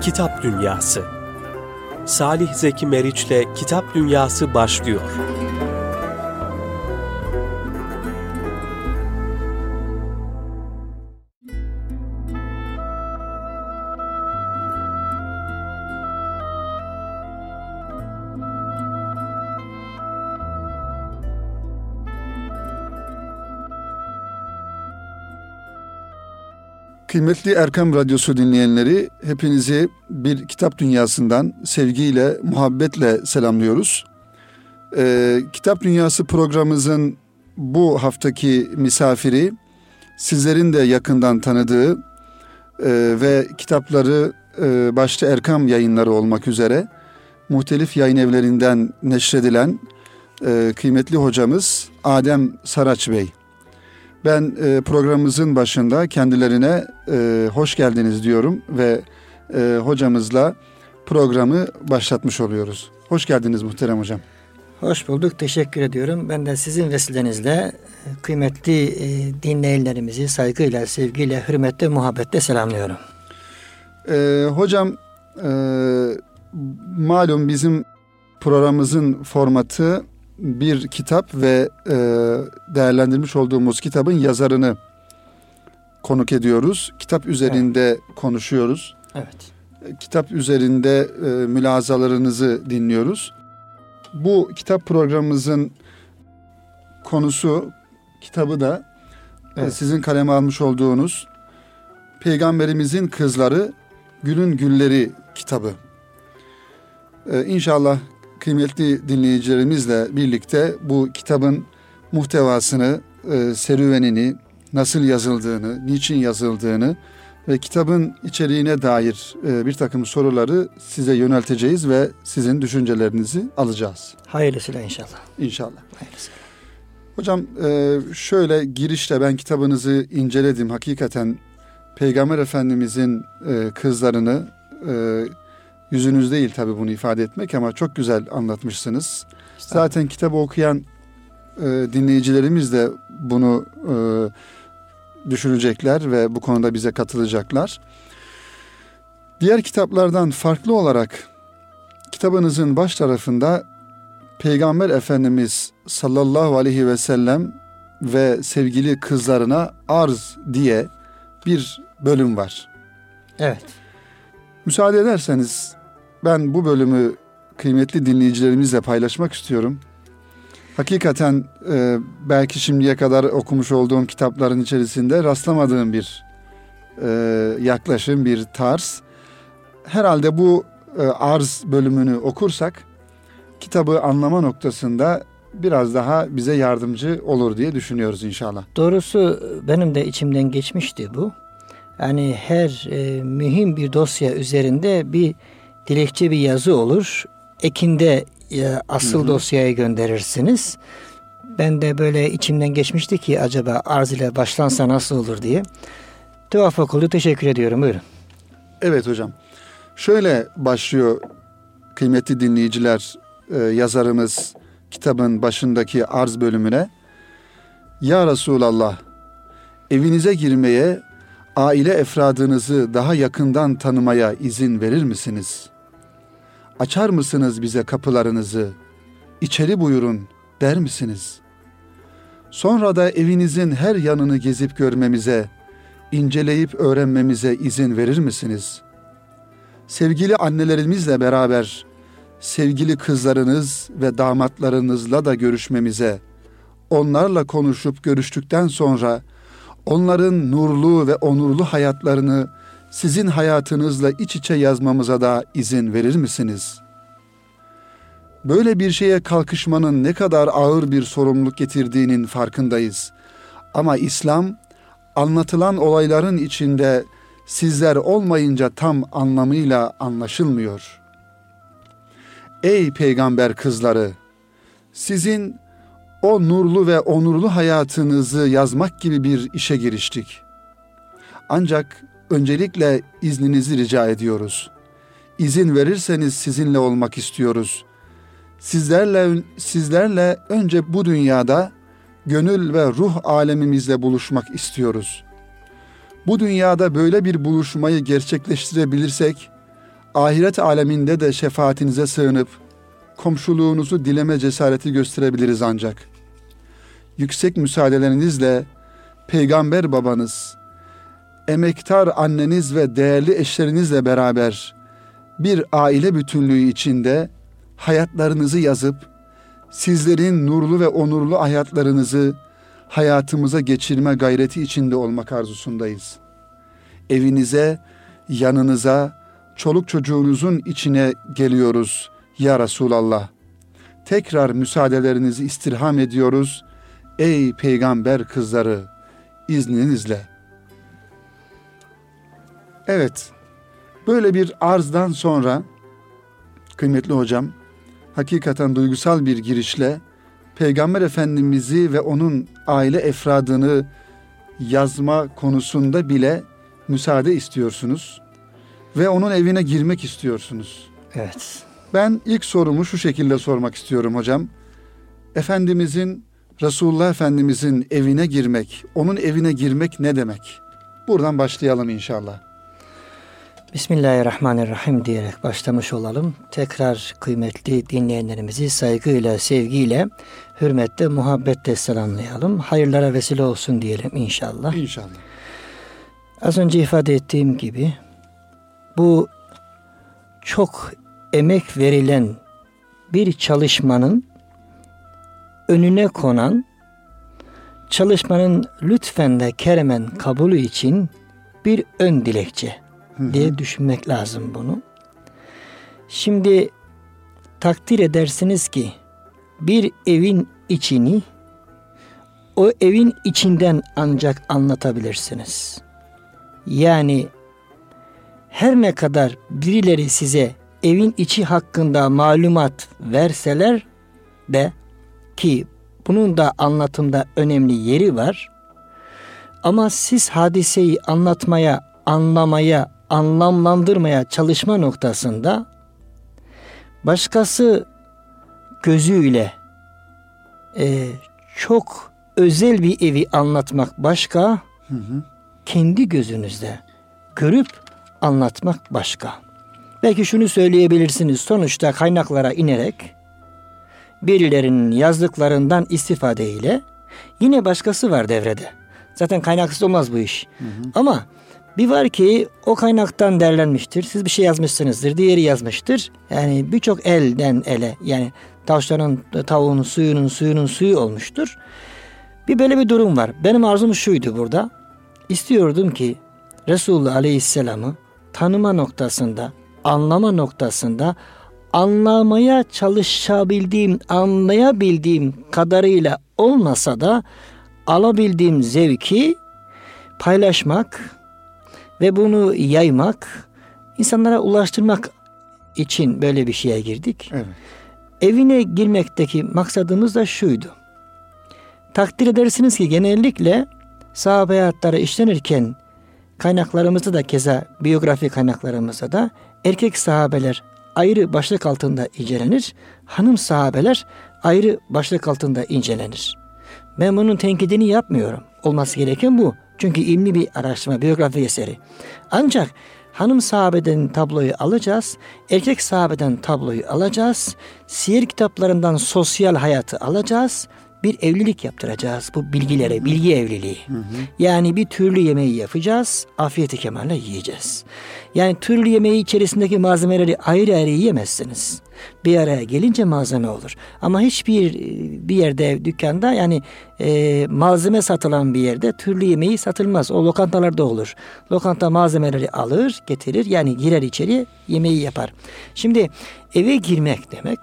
Kitap Dünyası Salih Zeki Meriç'le Kitap Dünyası başlıyor. Kıymetli Erkam Radyosu dinleyenleri, hepinizi bir kitap dünyasından sevgiyle, muhabbetle selamlıyoruz. Ee, kitap Dünyası programımızın bu haftaki misafiri, sizlerin de yakından tanıdığı e, ve kitapları e, başta Erkam yayınları olmak üzere muhtelif yayın evlerinden neşredilen e, kıymetli hocamız Adem Saraç Bey. Ben e, programımızın başında kendilerine e, hoş geldiniz diyorum ve e, hocamızla programı başlatmış oluyoruz. Hoş geldiniz muhterem hocam. Hoş bulduk, teşekkür ediyorum. Ben de sizin vesilenizle e, kıymetli e, dinleyenlerimizi saygıyla, sevgiyle, hürmetle, muhabbetle selamlıyorum. E, hocam, e, malum bizim programımızın formatı bir kitap ve e, değerlendirmiş olduğumuz kitabın yazarını konuk ediyoruz. Kitap üzerinde evet. konuşuyoruz. Evet. Kitap üzerinde e, mülazalarınızı dinliyoruz. Bu kitap programımızın konusu kitabı da e, evet. sizin kaleme almış olduğunuz Peygamberimizin Kızları Gülün Gülleri kitabı. Ee, inşallah kıymetli dinleyicilerimizle birlikte bu kitabın muhtevasını, e, serüvenini, nasıl yazıldığını, niçin yazıldığını ve kitabın içeriğine dair e, bir takım soruları size yönelteceğiz ve sizin düşüncelerinizi alacağız. Hayırlısıyla inşallah. İnşallah. Hayırlısıyla. Hocam e, şöyle girişte ben kitabınızı inceledim. Hakikaten Peygamber Efendimizin e, kızlarını yüzünüz değil tabi bunu ifade etmek ama çok güzel anlatmışsınız. Zaten kitabı okuyan e, dinleyicilerimiz de bunu e, düşünecekler ve bu konuda bize katılacaklar. Diğer kitaplardan farklı olarak kitabınızın baş tarafında Peygamber Efendimiz sallallahu aleyhi ve sellem ve sevgili kızlarına arz diye bir bölüm var. Evet. Müsaade ederseniz ben bu bölümü kıymetli dinleyicilerimizle paylaşmak istiyorum. Hakikaten e, belki şimdiye kadar okumuş olduğum kitapların içerisinde rastlamadığım bir e, yaklaşım, bir tarz. Herhalde bu e, arz bölümünü okursak kitabı anlama noktasında biraz daha bize yardımcı olur diye düşünüyoruz inşallah. Doğrusu benim de içimden geçmişti bu. Yani her e, mühim bir dosya üzerinde bir dilekçe bir yazı olur. Ekinde e, asıl hı hı. dosyaya gönderirsiniz. Ben de böyle içimden geçmişti ki acaba arz ile başlansa nasıl olur diye. Tevafuk oldu. Teşekkür ediyorum. Buyurun. Evet hocam. Şöyle başlıyor kıymetli dinleyiciler e, yazarımız kitabın başındaki arz bölümüne. Ya Resulallah evinize girmeye aile efradınızı daha yakından tanımaya izin verir misiniz? Açar mısınız bize kapılarınızı? İçeri buyurun der misiniz? Sonra da evinizin her yanını gezip görmemize, inceleyip öğrenmemize izin verir misiniz? Sevgili annelerimizle beraber sevgili kızlarınız ve damatlarınızla da görüşmemize, onlarla konuşup görüştükten sonra onların nurlu ve onurlu hayatlarını sizin hayatınızla iç içe yazmamıza da izin verir misiniz? Böyle bir şeye kalkışmanın ne kadar ağır bir sorumluluk getirdiğinin farkındayız. Ama İslam anlatılan olayların içinde sizler olmayınca tam anlamıyla anlaşılmıyor. Ey peygamber kızları, sizin o nurlu ve onurlu hayatınızı yazmak gibi bir işe giriştik. Ancak öncelikle izninizi rica ediyoruz. İzin verirseniz sizinle olmak istiyoruz. Sizlerle sizlerle önce bu dünyada gönül ve ruh alemimizle buluşmak istiyoruz. Bu dünyada böyle bir buluşmayı gerçekleştirebilirsek ahiret aleminde de şefaatinize sığınıp komşuluğunuzu dileme cesareti gösterebiliriz ancak. Yüksek müsaadelerinizle peygamber babanız, emektar anneniz ve değerli eşlerinizle beraber bir aile bütünlüğü içinde hayatlarınızı yazıp sizlerin nurlu ve onurlu hayatlarınızı hayatımıza geçirme gayreti içinde olmak arzusundayız. Evinize, yanınıza, çoluk çocuğunuzun içine geliyoruz ya Resulallah. Tekrar müsaadelerinizi istirham ediyoruz. Ey peygamber kızları izninizle. Evet. Böyle bir arzdan sonra kıymetli hocam hakikaten duygusal bir girişle Peygamber Efendimiz'i ve onun aile efradını yazma konusunda bile müsaade istiyorsunuz ve onun evine girmek istiyorsunuz. Evet. Ben ilk sorumu şu şekilde sormak istiyorum hocam. Efendimizin Resulullah Efendimizin evine girmek, onun evine girmek ne demek? Buradan başlayalım inşallah. Bismillahirrahmanirrahim diyerek başlamış olalım. Tekrar kıymetli dinleyenlerimizi saygıyla, sevgiyle, hürmetle, muhabbetle selamlayalım. Hayırlara vesile olsun diyelim inşallah. İnşallah. Az önce ifade ettiğim gibi bu çok emek verilen bir çalışmanın önüne konan çalışmanın lütfen de keremen kabulü için bir ön dilekçe diye düşünmek lazım bunu. Şimdi takdir edersiniz ki bir evin içini o evin içinden ancak anlatabilirsiniz. Yani her ne kadar birileri size evin içi hakkında malumat verseler de ki bunun da anlatımda önemli yeri var. Ama siz hadiseyi anlatmaya, anlamaya, anlamlandırmaya çalışma noktasında başkası gözüyle e, çok özel bir evi anlatmak başka, hı hı. kendi gözünüzde görüp anlatmak başka. Belki şunu söyleyebilirsiniz. Sonuçta kaynaklara inerek birilerinin yazdıklarından istifadeyle yine başkası var devrede. Zaten kaynaksız olmaz bu iş. Hı hı. Ama bir var ki o kaynaktan derlenmiştir. Siz bir şey yazmışsınızdır. Diğeri yazmıştır. Yani birçok elden ele yani tavşanın, tavuğun, suyunun, suyunun suyu olmuştur. Bir böyle bir durum var. Benim arzum şuydu burada. İstiyordum ki Resulullah Aleyhisselam'ı tanıma noktasında, anlama noktasında anlamaya çalışabildiğim, anlayabildiğim kadarıyla olmasa da alabildiğim zevki paylaşmak ve bunu yaymak, insanlara ulaştırmak için böyle bir şeye girdik. Evet. Evine girmekteki maksadımız da şuydu. Takdir edersiniz ki genellikle sahabe hayatları işlenirken kaynaklarımızda da keza biyografi kaynaklarımızda da erkek sahabeler ayrı başlık altında incelenir. Hanım sahabeler ayrı başlık altında incelenir. Ben bunun tenkidini yapmıyorum. Olması gereken bu. Çünkü ilmi bir araştırma, biyografi eseri. Ancak hanım sahabeden tabloyu alacağız, erkek sahabeden tabloyu alacağız, siyer kitaplarından sosyal hayatı alacağız, bir evlilik yaptıracağız bu bilgilere, bilgi evliliği. Hı hı. Yani bir türlü yemeği yapacağız, afiyeti kemalle yiyeceğiz. Yani türlü yemeği içerisindeki malzemeleri ayrı ayrı yiyemezsiniz. Bir araya gelince malzeme olur. Ama hiçbir bir yerde dükkanda yani e, malzeme satılan bir yerde türlü yemeği satılmaz. O lokantalarda olur. Lokanta malzemeleri alır, getirir. Yani girer içeri yemeği yapar. Şimdi eve girmek demek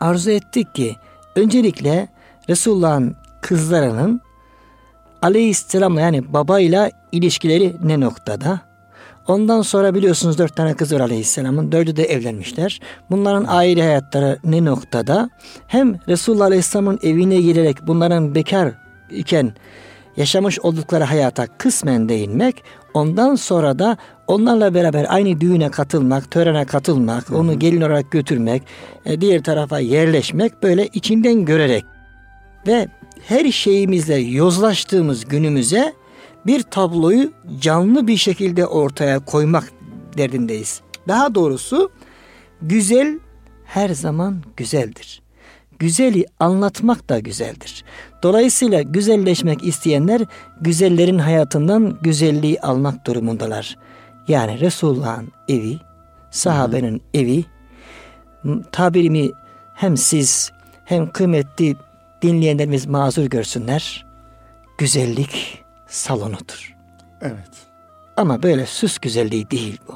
arzu ettik ki öncelikle Resulullah'ın kızlarının aleyhisselamla yani babayla ilişkileri ne noktada? Ondan sonra biliyorsunuz dört tane kız var aleyhisselamın. Dördü de evlenmişler. Bunların aile hayatları ne noktada? Hem Resulullah aleyhisselamın evine girerek bunların bekar iken yaşamış oldukları hayata kısmen değinmek. Ondan sonra da onlarla beraber aynı düğüne katılmak, törene katılmak, onu gelin olarak götürmek, e, diğer tarafa yerleşmek böyle içinden görerek ve her şeyimizle yozlaştığımız günümüze bir tabloyu canlı bir şekilde ortaya koymak derdindeyiz. Daha doğrusu güzel her zaman güzeldir. Güzeli anlatmak da güzeldir. Dolayısıyla güzelleşmek isteyenler güzellerin hayatından güzelliği almak durumundalar. Yani Resulullah'ın evi, sahabenin evi, tabirimi hem siz hem kıymetli dinleyenlerimiz mazur görsünler. Güzellik salonudur. Evet. Ama böyle süs güzelliği değil bu.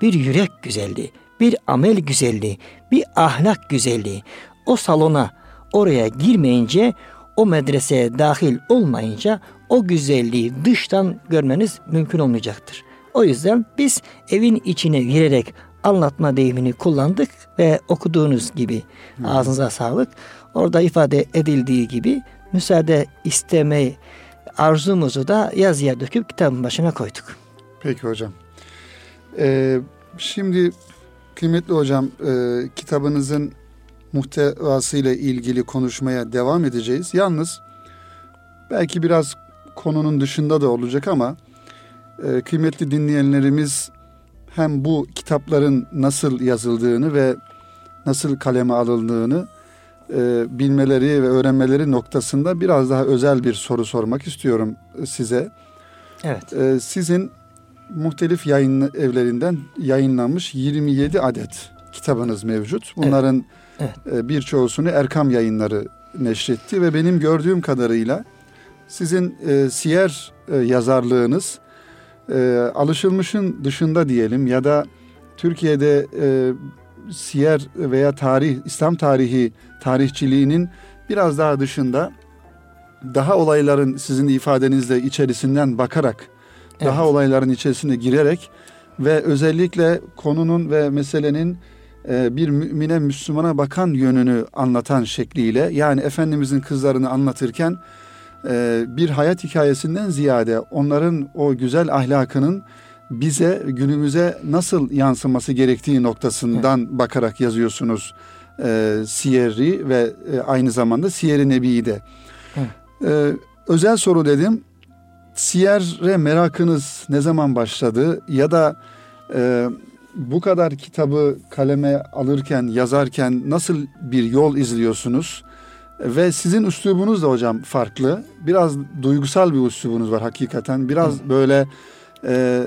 Bir yürek güzelliği, bir amel güzelliği, bir ahlak güzelliği. O salona oraya girmeyince, o medreseye dahil olmayınca o güzelliği dıştan görmeniz mümkün olmayacaktır. O yüzden biz evin içine girerek anlatma deyimini kullandık ve okuduğunuz gibi ağzınıza sağlık. Orada ifade edildiği gibi müsaade istemeyi arzumuzu da yazıya döküp kitabın başına koyduk. Peki hocam. Ee, şimdi kıymetli hocam e, kitabınızın muhtevasıyla ilgili konuşmaya devam edeceğiz. Yalnız belki biraz konunun dışında da olacak ama e, kıymetli dinleyenlerimiz hem bu kitapların nasıl yazıldığını ve nasıl kaleme alındığını e, bilmeleri ve öğrenmeleri noktasında biraz daha özel bir soru sormak istiyorum size. Evet. E, sizin muhtelif yayın evlerinden yayınlanmış 27 adet kitabınız mevcut. Bunların evet. Evet. E, birçoğusunu Erkam yayınları neşretti ve benim gördüğüm kadarıyla sizin e, siyer e, yazarlığınız e, alışılmışın dışında diyelim ya da Türkiye'de e, siyer veya tarih, İslam tarihi tarihçiliğinin biraz daha dışında daha olayların sizin ifadenizle içerisinden bakarak evet. daha olayların içerisine girerek ve özellikle konunun ve meselenin e, bir mümine Müslümana bakan yönünü anlatan şekliyle yani Efendimizin kızlarını anlatırken e, bir hayat hikayesinden ziyade onların o güzel ahlakının bize günümüze nasıl yansıması gerektiği noktasından evet. bakarak yazıyorsunuz e, Siyer'i ve e, aynı zamanda Siyer-i Nebi'yi de. Evet. E, özel soru dedim. Siyer'e merakınız ne zaman başladı ya da e, bu kadar kitabı kaleme alırken, yazarken nasıl bir yol izliyorsunuz? Ve sizin üslubunuz da hocam farklı. Biraz duygusal bir üslubunuz var hakikaten. Biraz Hı. böyle e,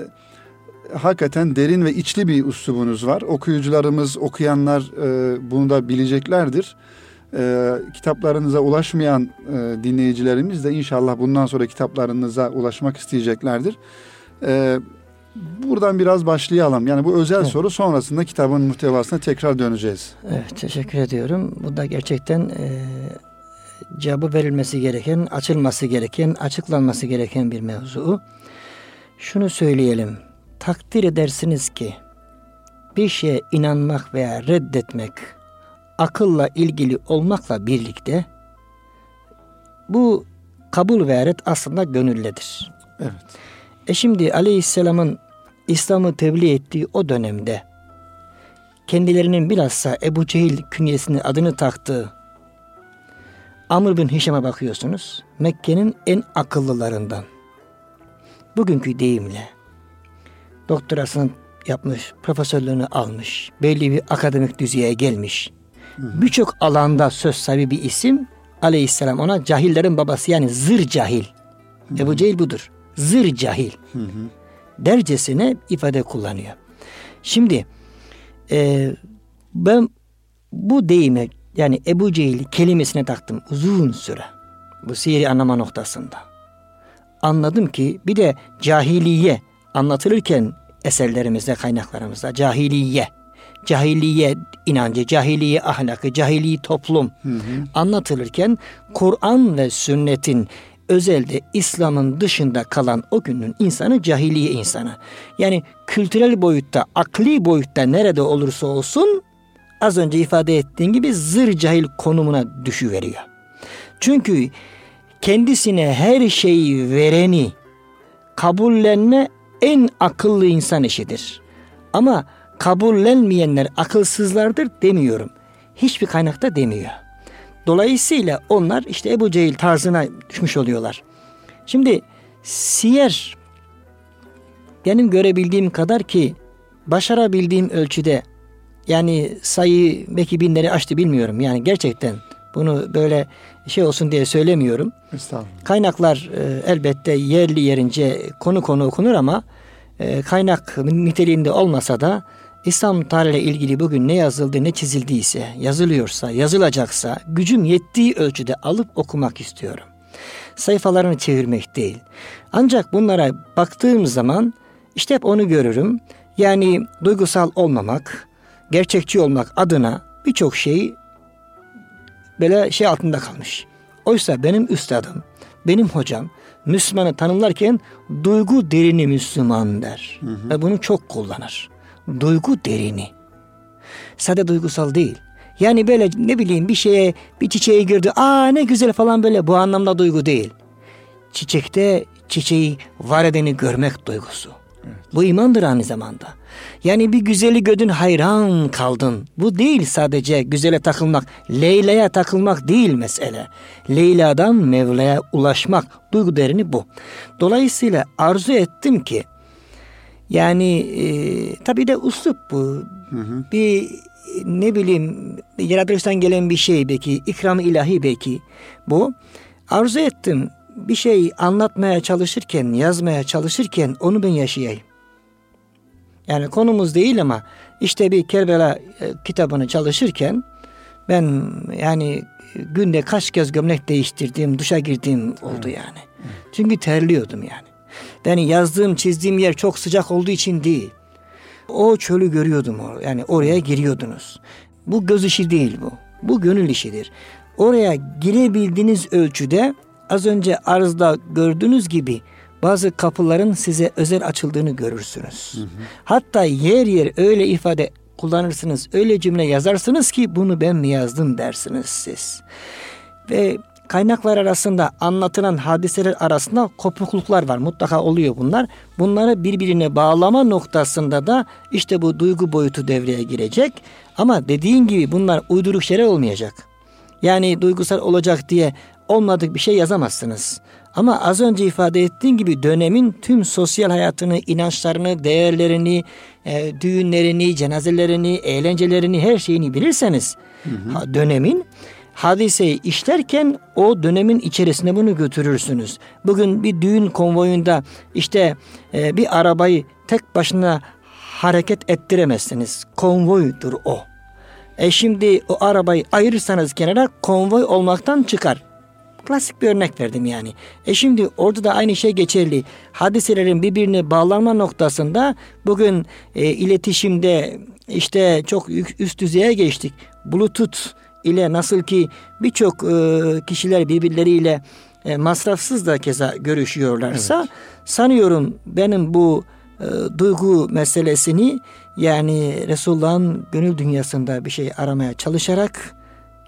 hakikaten derin ve içli bir üslubunuz var. Okuyucularımız, okuyanlar e, bunu da bileceklerdir. E, kitaplarınıza ulaşmayan e, dinleyicilerimiz de inşallah bundan sonra kitaplarınıza ulaşmak isteyeceklerdir. E, buradan biraz başlayalım. Yani bu özel evet. soru sonrasında kitabın muhtevasına tekrar döneceğiz. Evet teşekkür ediyorum. Bu da gerçekten e, cevabı verilmesi gereken, açılması gereken, açıklanması gereken bir mevzu. Şunu söyleyelim takdir edersiniz ki bir şeye inanmak veya reddetmek akılla ilgili olmakla birlikte bu kabul ve red aslında gönülledir. Evet. E şimdi Aleyhisselam'ın İslam'ı tebliğ ettiği o dönemde kendilerinin bilhassa Ebu Cehil künyesini adını taktığı Amr bin Hişam'a bakıyorsunuz. Mekke'nin en akıllılarından. Bugünkü deyimle doktorasını yapmış, profesörlüğünü almış, belli bir akademik düzeye gelmiş. Birçok alanda söz sahibi bir isim. Aleyhisselam ona cahillerin babası yani zır cahil. Hı-hı. Ebu Cehil budur. Zır cahil. Hı-hı. Dercesine ifade kullanıyor. Şimdi e, ben bu deyime yani Ebu Cehil kelimesine taktım uzun süre. Bu sihiri anlama noktasında. Anladım ki bir de cahiliye anlatılırken eserlerimizde, kaynaklarımızda cahiliye, cahiliye inancı, cahiliye ahlakı, cahiliye toplum hı hı. anlatılırken Kur'an ve sünnetin özelde İslam'ın dışında kalan o günün insanı cahiliye insanı. Yani kültürel boyutta, akli boyutta nerede olursa olsun az önce ifade ettiğim gibi zır cahil konumuna düşüveriyor. Çünkü kendisine her şeyi vereni kabullenme en akıllı insan işidir. Ama kabullenmeyenler akılsızlardır demiyorum. Hiçbir kaynakta demiyor. Dolayısıyla onlar işte Ebu Cehil tarzına düşmüş oluyorlar. Şimdi siyer benim görebildiğim kadar ki başarabildiğim ölçüde yani sayı belki binleri aştı bilmiyorum. Yani gerçekten bunu böyle şey olsun diye söylemiyorum. Estağfurullah. Kaynaklar e, elbette yerli yerince konu konu okunur ama e, kaynak niteliğinde olmasa da İslam tarihiyle ilgili bugün ne yazıldı ne çizildiyse, yazılıyorsa, yazılacaksa gücüm yettiği ölçüde alıp okumak istiyorum. Sayfalarını çevirmek değil. Ancak bunlara baktığım zaman işte hep onu görürüm. Yani duygusal olmamak, gerçekçi olmak adına birçok şey böyle şey altında kalmış. Oysa benim üstadım, benim hocam Müslümanı tanımlarken duygu derini Müslüman der. Hı hı. Ve bunu çok kullanır. Duygu derini. Sade duygusal değil. Yani böyle ne bileyim bir şeye bir çiçeğe girdi. Aa ne güzel falan böyle bu anlamda duygu değil. Çiçekte çiçeği var edeni görmek duygusu. Bu imandır aynı zamanda. Yani bir güzeli gördün hayran kaldın. Bu değil sadece güzele takılmak. Leyla'ya takılmak değil mesele. Leyla'dan Mevla'ya ulaşmak. Duygu derini bu. Dolayısıyla arzu ettim ki yani e, tabii de uslup bu. Hı hı. Bir ne bileyim yaratılıştan gelen bir şey belki ikram ilahi belki bu. Arzu ettim bir şey anlatmaya çalışırken, yazmaya çalışırken onu ben yaşayayım. Yani konumuz değil ama işte bir Kerbela e, kitabını çalışırken ben yani günde kaç kez gömlek değiştirdiğim, duşa girdiğim oldu yani. Çünkü terliyordum yani. Ben yazdığım, çizdiğim yer çok sıcak olduğu için değil. O çölü görüyordum. Yani oraya giriyordunuz. Bu göz işi değil bu. Bu gönül işidir. Oraya girebildiğiniz ölçüde az önce arzda gördüğünüz gibi bazı kapıların size özel açıldığını görürsünüz. Hı hı. Hatta yer yer öyle ifade kullanırsınız, öyle cümle yazarsınız ki bunu ben mi yazdım dersiniz siz. Ve kaynaklar arasında anlatılan hadiseler arasında kopukluklar var. Mutlaka oluyor bunlar. Bunları birbirine bağlama noktasında da işte bu duygu boyutu devreye girecek. Ama dediğin gibi bunlar uyduruk şeyler olmayacak. Yani duygusal olacak diye olmadık bir şey yazamazsınız. Ama az önce ifade ettiğim gibi dönemin tüm sosyal hayatını, inançlarını, değerlerini, e, düğünlerini, cenazelerini, eğlencelerini, her şeyini bilirseniz hı hı. dönemin hadiseyi işlerken o dönemin içerisine bunu götürürsünüz. Bugün bir düğün konvoyunda işte e, bir arabayı tek başına hareket ettiremezsiniz. Konvoydur o. E şimdi o arabayı ayırırsanız kenara konvoy olmaktan çıkar. Klasik bir örnek verdim yani. E şimdi orada da aynı şey geçerli. Hadiselerin birbirine bağlanma noktasında bugün e, iletişimde işte çok üst düzeye geçtik. Bluetooth ile nasıl ki birçok e, kişiler birbirleriyle e, masrafsız da keza görüşüyorlarsa evet. sanıyorum benim bu e, duygu meselesini yani Resulullah'ın gönül dünyasında bir şey aramaya çalışarak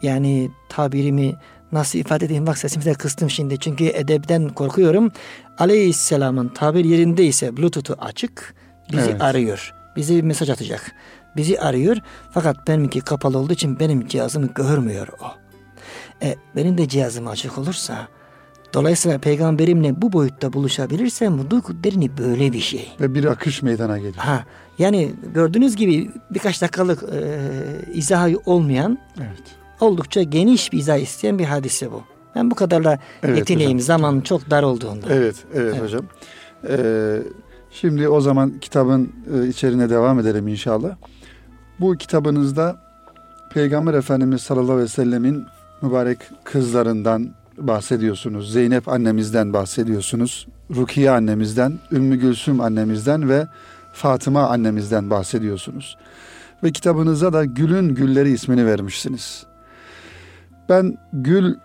yani tabirimi nasıl ifade edeyim bak sesimi de kıstım şimdi çünkü edebden korkuyorum. Aleyhisselam'ın tabir yerindeyse Bluetooth'u açık bizi evet. arıyor. Bize bir mesaj atacak. Bizi arıyor fakat benimki kapalı olduğu için benim cihazımı görmüyor o. E, benim de cihazım açık olursa Dolayısıyla peygamberimle bu boyutta buluşabilirsem bu duygu derini böyle bir şey. Ve bir akış meydana gelir. Ha, yani gördüğünüz gibi birkaç dakikalık e, izahı olmayan evet oldukça geniş bir izah isteyen bir hadise bu. Ben bu kadarla evet, yetineyim. Hocam. Zaman çok dar olduğunda. Evet, evet, evet. hocam. Ee, şimdi o zaman kitabın e, içerine devam edelim inşallah. Bu kitabınızda Peygamber Efendimiz sallallahu aleyhi ve sellemin mübarek kızlarından bahsediyorsunuz. Zeynep annemizden bahsediyorsunuz. Rukiye annemizden, Ümmü Gülsüm annemizden ve Fatıma annemizden bahsediyorsunuz. Ve kitabınıza da Gülün Gülleri ismini vermişsiniz. Ben gül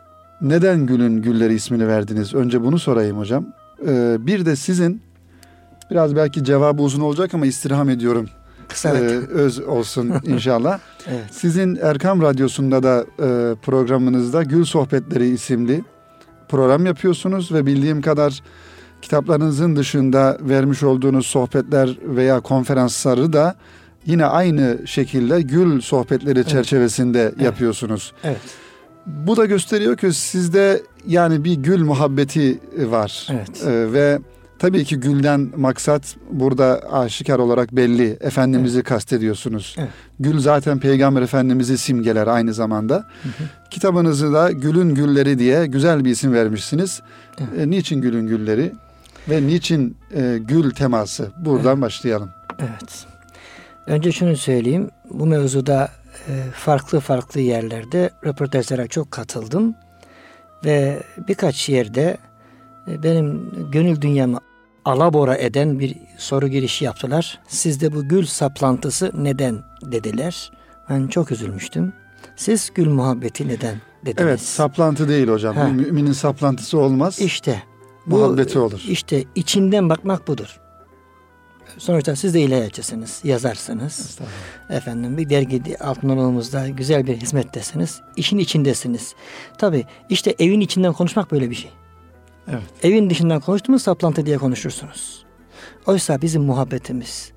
neden gülün gülleri ismini verdiniz? Önce bunu sorayım hocam. Ee, bir de sizin biraz belki cevabı uzun olacak ama istirham ediyorum. Kısa ee, öz olsun inşallah. evet. Sizin Erkam Radyosu'nda da e, programınızda Gül Sohbetleri isimli program yapıyorsunuz ve bildiğim kadar kitaplarınızın dışında vermiş olduğunuz sohbetler veya konferansları da yine aynı şekilde Gül Sohbetleri evet. çerçevesinde evet. yapıyorsunuz. Evet. Bu da gösteriyor ki sizde yani bir gül muhabbeti var. Evet. Ee, ve Tabii ki gülden maksat burada aşikar olarak belli. Efendimiz'i evet. kastediyorsunuz. Evet. Gül zaten Peygamber Efendimiz'i simgeler aynı zamanda. Hı hı. Kitabınızı da Gülün Gülleri diye güzel bir isim vermişsiniz. Evet. E, niçin Gülün Gülleri ve niçin e, gül teması? Buradan evet. başlayalım. Evet. Önce şunu söyleyeyim. Bu mevzuda farklı farklı yerlerde röportajlara çok katıldım. Ve birkaç yerde e, benim gönül dünyamı alabora eden bir soru girişi yaptılar. Sizde bu gül saplantısı neden dediler. Ben çok üzülmüştüm. Siz gül muhabbeti neden dediniz? Evet saplantı değil hocam. Ha. Müminin saplantısı olmaz. İşte. Bu, muhabbeti olur. İşte içinden bakmak budur. Sonuçta siz de ilahiyatçısınız, yazarsınız. Efendim bir dergi altınolumuzda güzel bir hizmettesiniz. İşin içindesiniz. Tabi işte evin içinden konuşmak böyle bir şey. Evet. Evin dışından konuştuğumuz saplantı diye konuşursunuz. Oysa bizim muhabbetimiz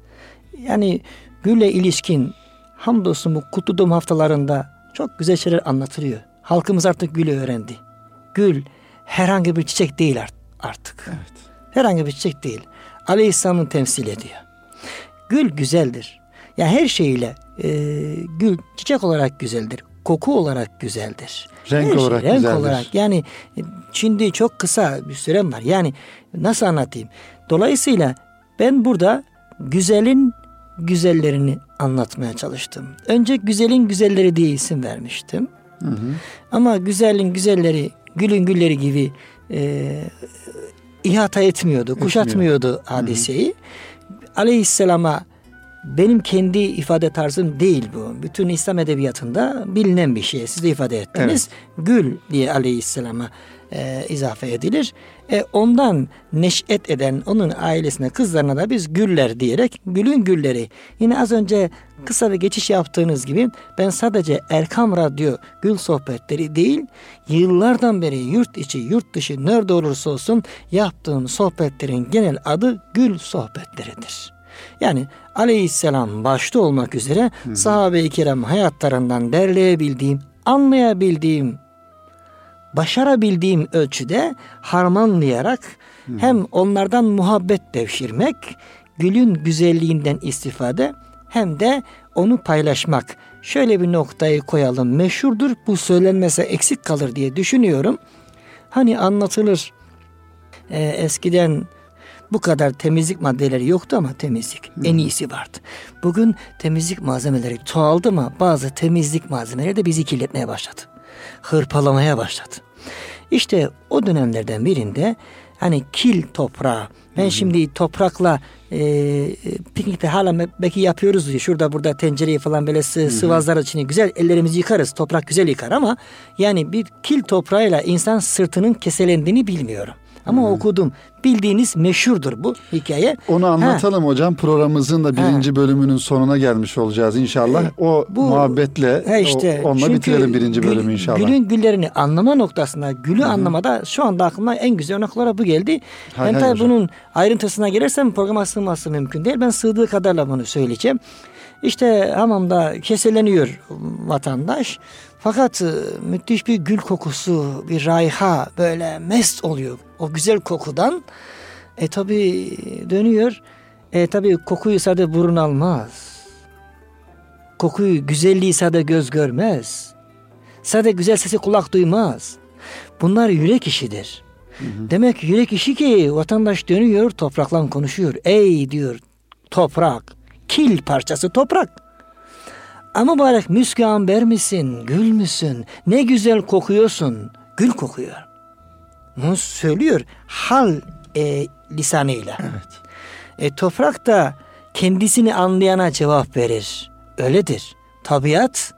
yani gülle ilişkin hamdolsun bu kutlu doğum haftalarında çok güzel şeyler anlatılıyor. Halkımız artık gülü öğrendi. Gül herhangi bir çiçek değil artık. Evet. Herhangi bir çiçek değil. Aleyhisselam'ı temsil ediyor. Gül güzeldir. Ya yani her şeyle e, gül çiçek olarak güzeldir. Koku olarak güzeldir. Renk her olarak şey, renk güzeldir. olarak. Yani e, şimdi çok kısa bir sürem var. Yani nasıl anlatayım? Dolayısıyla ben burada güzelin güzellerini anlatmaya çalıştım. Önce güzelin güzelleri diye isim vermiştim. Hı hı. Ama güzelin güzelleri gülün gülleri gibi e, ihata etmiyordu, kuşatmıyordu Etmiyor. hadiseyi. Hı-hı. Aleyhisselama benim kendi ifade tarzım değil bu. Bütün İslam edebiyatında bilinen bir şey. Siz de ifade ettiniz. Evet. Gül diye aleyhisselama e, izafe edilir. E, ondan neş'et eden onun ailesine kızlarına da biz güller diyerek gülün gülleri. Yine az önce kısa bir geçiş yaptığınız gibi ben sadece Erkam Radyo gül sohbetleri değil yıllardan beri yurt içi yurt dışı nerede olursa olsun yaptığım sohbetlerin genel adı gül sohbetleridir. Yani aleyhisselam başta olmak üzere sahabe-i kiram hayatlarından derleyebildiğim, anlayabildiğim başarabildiğim ölçüde harmanlayarak hmm. hem onlardan muhabbet devşirmek, gülün güzelliğinden istifade hem de onu paylaşmak. Şöyle bir noktayı koyalım. Meşhurdur bu söylenmese eksik kalır diye düşünüyorum. Hani anlatılır. Ee, eskiden bu kadar temizlik maddeleri yoktu ama temizlik hmm. en iyisi vardı. Bugün temizlik malzemeleri çoğaldı ama bazı temizlik malzemeleri de bizi kirletmeye başladı. Hırpalamaya başladı. İşte o dönemlerden birinde hani kil toprağı. Ben hmm. şimdi toprakla e, piknikte hala belki yapıyoruz diye şurada burada tencereyi falan böyle sı, sıvazlar içine güzel ellerimizi yıkarız. Toprak güzel yıkar ama yani bir kil toprağıyla insan sırtının keselendiğini bilmiyorum. Ama hmm. okudum. Bildiğiniz meşhurdur bu hikaye. Onu anlatalım ha. hocam. Programımızın da birinci ha. bölümünün sonuna gelmiş olacağız inşallah. E, o bu, muhabbetle he işte, o, onunla bitirelim birinci gül, bölümü inşallah. Gülün güllerini anlama noktasında, gülü Hı-hı. anlamada şu anda aklıma en güzel örnek bu geldi. Hay ben tabii bunun ayrıntısına gelirsem programa sığması mümkün değil. Ben sığdığı kadarla bunu söyleyeceğim. İşte hamamda keseleniyor vatandaş. Fakat e, müthiş bir gül kokusu, bir rayha böyle mest oluyor o güzel kokudan. E tabi dönüyor. E tabi kokuyu sadece burun almaz. Kokuyu, güzelliği sadece göz görmez. Sadece güzel sesi kulak duymaz. Bunlar yürek işidir. Hı hı. Demek yürek işi ki vatandaş dönüyor toprakla konuşuyor. Ey diyor toprak, kil parçası toprak. Ama mübarek müskü amber misin, gül müsün? Ne güzel kokuyorsun. Gül kokuyor. Bunu söylüyor hal e, lisanıyla. Evet. E, toprak da kendisini anlayana cevap verir. Öyledir. Tabiat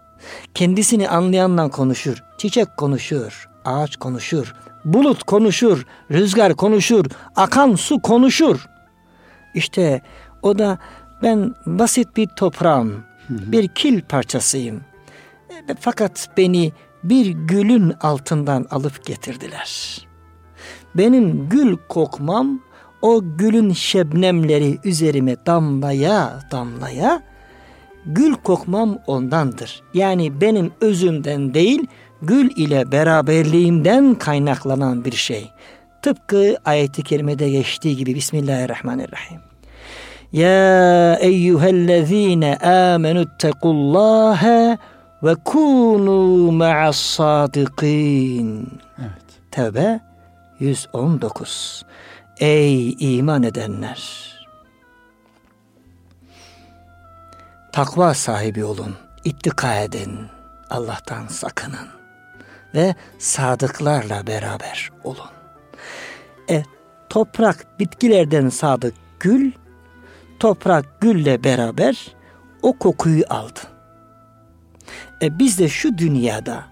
kendisini anlayanla konuşur. Çiçek konuşur, ağaç konuşur, bulut konuşur, rüzgar konuşur, akan su konuşur. İşte o da ben basit bir toprağım bir kil parçasıyım. E, fakat beni bir gülün altından alıp getirdiler. Benim gül kokmam o gülün şebnemleri üzerime damlaya damlaya gül kokmam ondandır. Yani benim özümden değil gül ile beraberliğimden kaynaklanan bir şey. Tıpkı ayeti kerimede geçtiği gibi Bismillahirrahmanirrahim. Ya eyyühellezine amenüttekullâhe ve kunu ma'as sadikin. Evet. Tevbe 119. Ey iman edenler! Takva sahibi olun, ittika edin, Allah'tan sakının ve sadıklarla beraber olun. E, toprak bitkilerden sadık gül, toprak gülle beraber o kokuyu aldı. E biz de şu dünyada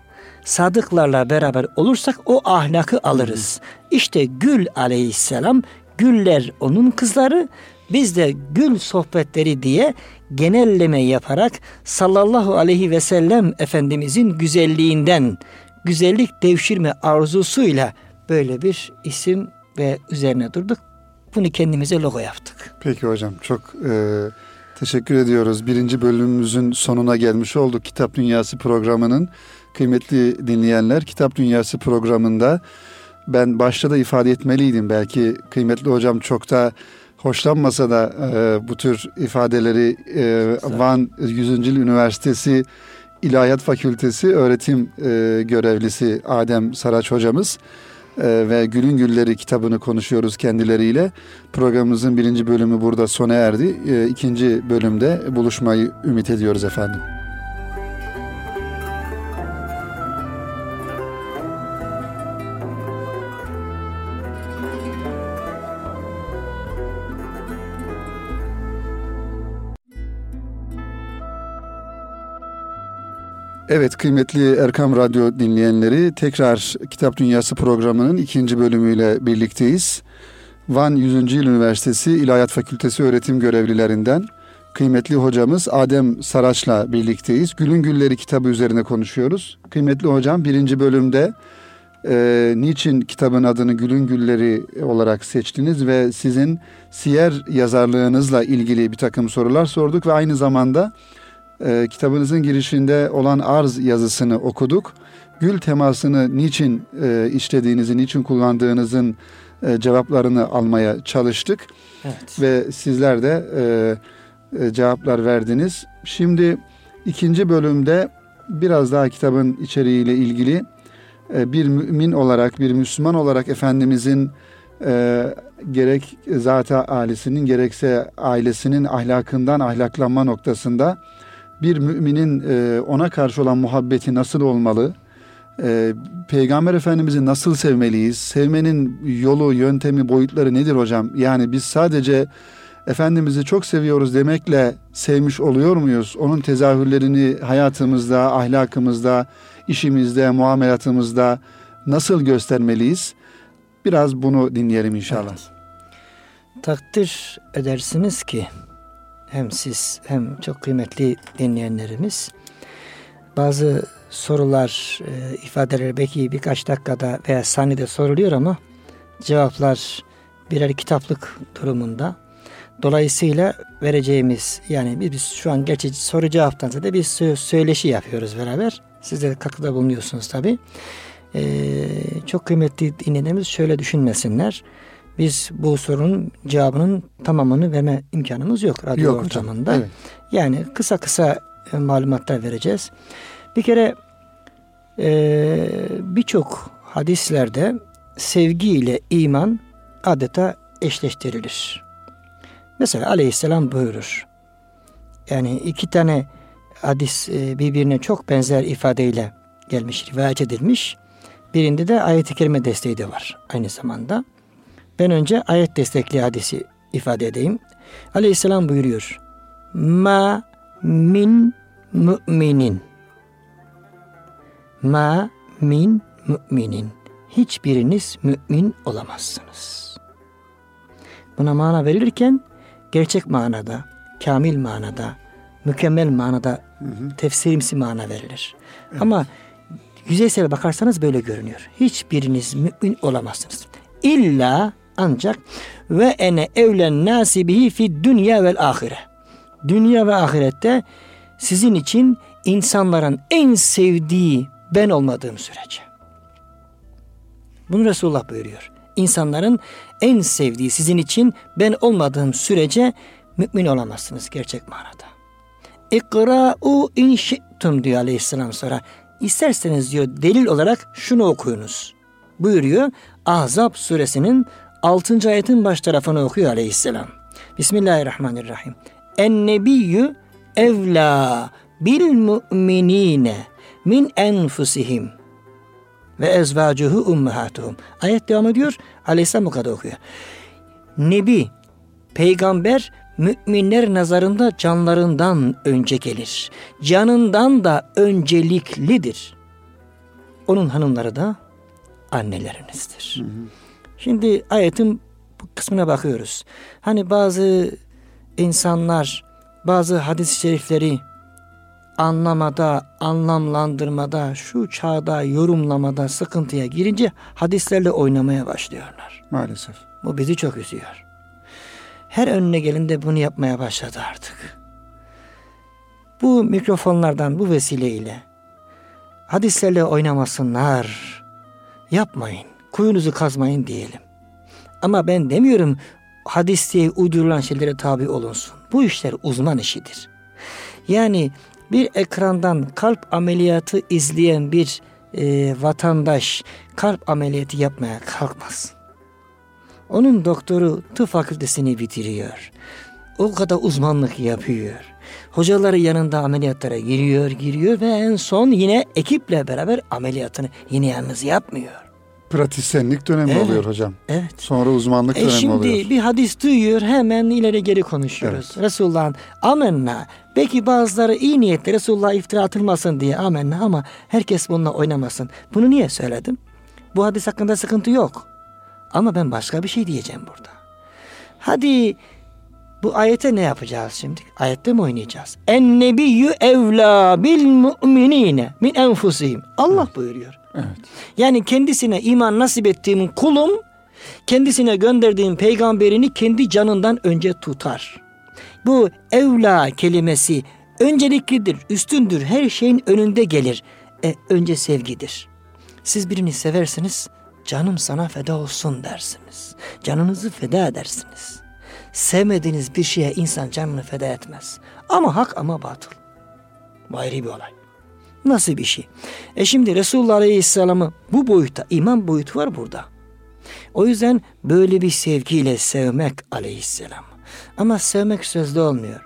sadıklarla beraber olursak o ahlakı alırız. İşte Gül aleyhisselam, güller onun kızları, biz de gül sohbetleri diye genelleme yaparak sallallahu aleyhi ve sellem Efendimizin güzelliğinden, güzellik devşirme arzusuyla böyle bir isim ve üzerine durduk. Bunu kendimize logo yaptık. Peki hocam çok e, teşekkür ediyoruz. Birinci bölümümüzün sonuna gelmiş olduk. Kitap Dünyası programının kıymetli dinleyenler. Kitap Dünyası programında ben başta da ifade etmeliydim. Belki kıymetli hocam çok da hoşlanmasa da e, bu tür ifadeleri e, Van 100. Yıl Üniversitesi İlahiyat Fakültesi öğretim e, görevlisi Adem Saraç hocamız ve Gülün Gülleri kitabını konuşuyoruz kendileriyle. Programımızın birinci bölümü burada sona erdi. E, ikinci bölümde buluşmayı ümit ediyoruz efendim. Evet kıymetli Erkam Radyo dinleyenleri tekrar Kitap Dünyası programının ikinci bölümüyle birlikteyiz. Van 100. Yıl Üniversitesi İlahiyat Fakültesi öğretim görevlilerinden kıymetli hocamız Adem Saraç'la birlikteyiz. Gülün Gülleri kitabı üzerine konuşuyoruz. Kıymetli hocam birinci bölümde e, niçin kitabın adını Gülün Gülleri olarak seçtiniz ve sizin siyer yazarlığınızla ilgili bir takım sorular sorduk ve aynı zamanda e, kitabınızın girişinde olan arz yazısını okuduk. Gül temasını niçin e, işlediğinizi, niçin kullandığınızın e, cevaplarını almaya çalıştık. Evet. Ve sizler de e, e, cevaplar verdiniz. Şimdi ikinci bölümde biraz daha kitabın içeriğiyle ilgili e, bir mümin olarak, bir Müslüman olarak Efendimizin e, gerek zat ailesinin gerekse ailesinin ahlakından ahlaklanma noktasında bir müminin e, ona karşı olan muhabbeti nasıl olmalı? E, Peygamber Efendimiz'i nasıl sevmeliyiz? Sevmenin yolu, yöntemi, boyutları nedir hocam? Yani biz sadece Efendimiz'i çok seviyoruz demekle sevmiş oluyor muyuz? Onun tezahürlerini hayatımızda, ahlakımızda, işimizde, muamelatımızda nasıl göstermeliyiz? Biraz bunu dinleyelim inşallah. Evet. Takdir edersiniz ki hem siz hem çok kıymetli dinleyenlerimiz bazı sorular, e, ifadeler belki birkaç dakikada veya saniyede soruluyor ama cevaplar birer kitaplık durumunda. Dolayısıyla vereceğimiz yani biz şu an gerçi soru cevaptan da bir söyleşi yapıyoruz beraber. Siz de katkıda bulunuyorsunuz tabi. Ee, çok kıymetli dinleyenlerimiz şöyle düşünmesinler. Biz bu sorunun cevabının tamamını verme imkanımız yok radyo yok, ortamında. Evet. Yani kısa kısa e, malumatlar vereceğiz. Bir kere e, birçok hadislerde sevgi ile iman adeta eşleştirilir. Mesela aleyhisselam buyurur. Yani iki tane hadis e, birbirine çok benzer ifadeyle gelmiş, rivayet edilmiş. Birinde de ayet-i kerime desteği de var aynı zamanda. Ben önce ayet destekli hadisi ifade edeyim. Aleyhisselam buyuruyor. Ma min müminin. Ma min müminin. Hiçbiriniz mümin olamazsınız. Buna mana verilirken gerçek manada, kamil manada, mükemmel manada hı hı. tefsirimsi mana verilir. Evet. Ama yüzeysel bakarsanız böyle görünüyor. Hiçbiriniz mümin olamazsınız. İlla ancak ve ene evlen nasibihi fi dünya vel ahire. Dünya ve ahirette sizin için insanların en sevdiği ben olmadığım sürece. Bunu Resulullah buyuruyor. insanların en sevdiği sizin için ben olmadığım sürece mümin olamazsınız gerçek manada. İkra'u in diyor aleyhisselam sonra. İsterseniz diyor delil olarak şunu okuyunuz. Buyuruyor Ahzab suresinin 6. ayetin baş tarafını okuyor aleyhisselam. Bismillahirrahmanirrahim. En nebiyyü evla bil mu'minine min enfusihim ve ezvacuhu ummahatuhum. Ayet devam ediyor. Aleyhisselam bu kadar okuyor. Nebi, peygamber müminler nazarında canlarından önce gelir. Canından da önceliklidir. Onun hanımları da annelerinizdir. Hı hı. Şimdi ayetin bu kısmına bakıyoruz. Hani bazı insanlar bazı hadis-i şerifleri anlamada, anlamlandırmada, şu çağda yorumlamada sıkıntıya girince hadislerle oynamaya başlıyorlar. Maalesef. Bu bizi çok üzüyor. Her önüne gelinde bunu yapmaya başladı artık. Bu mikrofonlardan bu vesileyle hadislerle oynamasınlar. Yapmayın. Kuyunuzu kazmayın diyelim. Ama ben demiyorum hadis diye uydurulan şeylere tabi olunsun. Bu işler uzman işidir. Yani bir ekrandan kalp ameliyatı izleyen bir e, vatandaş kalp ameliyatı yapmaya kalkmaz. Onun doktoru tıp fakültesini bitiriyor. O kadar uzmanlık yapıyor. Hocaları yanında ameliyatlara giriyor, giriyor ve en son yine ekiple beraber ameliyatını yine yalnız yapmıyor. Pratisyenlik dönemi evet, oluyor hocam. Evet. Sonra uzmanlık e dönemi şimdi oluyor. Şimdi bir hadis duyuyor hemen ileri geri konuşuyoruz. Evet. Resulullah'ın amenna. Belki bazıları iyi niyetli Resulullah'a iftira atılmasın diye amenna ama herkes bununla oynamasın. Bunu niye söyledim? Bu hadis hakkında sıkıntı yok. Ama ben başka bir şey diyeceğim burada. Hadi bu ayete ne yapacağız şimdi? Ayette mi oynayacağız? En nebiyyü evla bil mu'minine min enfusihim. Allah buyuruyor. Evet. Yani kendisine iman nasip ettiğim kulum kendisine gönderdiğim peygamberini kendi canından önce tutar. Bu evla kelimesi önceliklidir, üstündür, her şeyin önünde gelir. E, önce sevgidir. Siz birini seversiniz, canım sana feda olsun dersiniz. Canınızı feda edersiniz. Sevmediğiniz bir şeye insan canını feda etmez. Ama hak ama batıl. Bu ayrı bir olay. Nasıl bir şey? E şimdi Resulullah Aleyhisselam'ı bu boyutta, iman boyutu var burada. O yüzden böyle bir sevgiyle sevmek Aleyhisselam. Ama sevmek sözde olmuyor.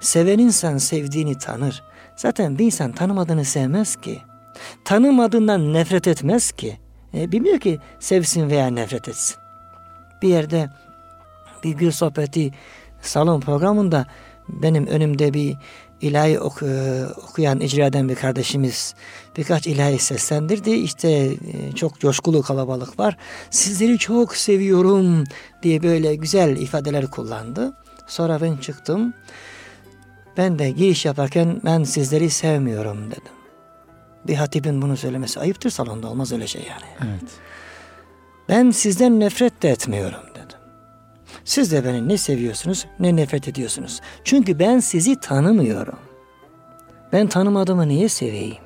Seven insan sevdiğini tanır. Zaten bir insan tanımadığını sevmez ki. Tanımadığından nefret etmez ki. E, bilmiyor ki sevsin veya nefret etsin. Bir yerde bir gül sohbeti salon programında benim önümde bir ilahi oku, okuyan, icra eden bir kardeşimiz birkaç ilahi seslendirdi. İşte e, çok coşkulu kalabalık var. Sizleri çok seviyorum diye böyle güzel ifadeler kullandı. Sonra ben çıktım. Ben de giriş yaparken ben sizleri sevmiyorum dedim. Bir hatibin bunu söylemesi ayıptır salonda olmaz öyle şey yani. Evet. Ben sizden nefret de etmiyorum siz de beni ne seviyorsunuz ne nefret ediyorsunuz. Çünkü ben sizi tanımıyorum. Ben tanımadığımı niye seveyim?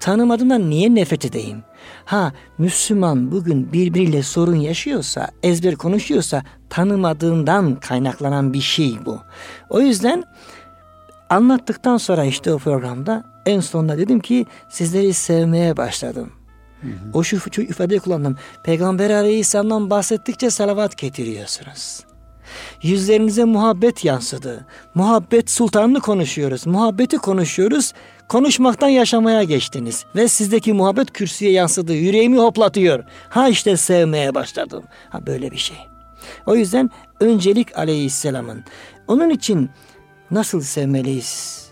Tanımadığımdan niye nefret edeyim? Ha Müslüman bugün birbiriyle sorun yaşıyorsa, ezber konuşuyorsa tanımadığından kaynaklanan bir şey bu. O yüzden anlattıktan sonra işte o programda en sonunda dedim ki sizleri sevmeye başladım. Hı hı. O şu, şu ifadeyi kullandım. Peygamber Aleyhisselam'dan bahsettikçe salavat getiriyorsunuz. Yüzlerinize muhabbet yansıdı. Muhabbet sultanını konuşuyoruz. Muhabbeti konuşuyoruz. Konuşmaktan yaşamaya geçtiniz. Ve sizdeki muhabbet kürsüye yansıdı. Yüreğimi hoplatıyor. Ha işte sevmeye başladım. Ha böyle bir şey. O yüzden öncelik aleyhisselamın. Onun için nasıl sevmeliyiz?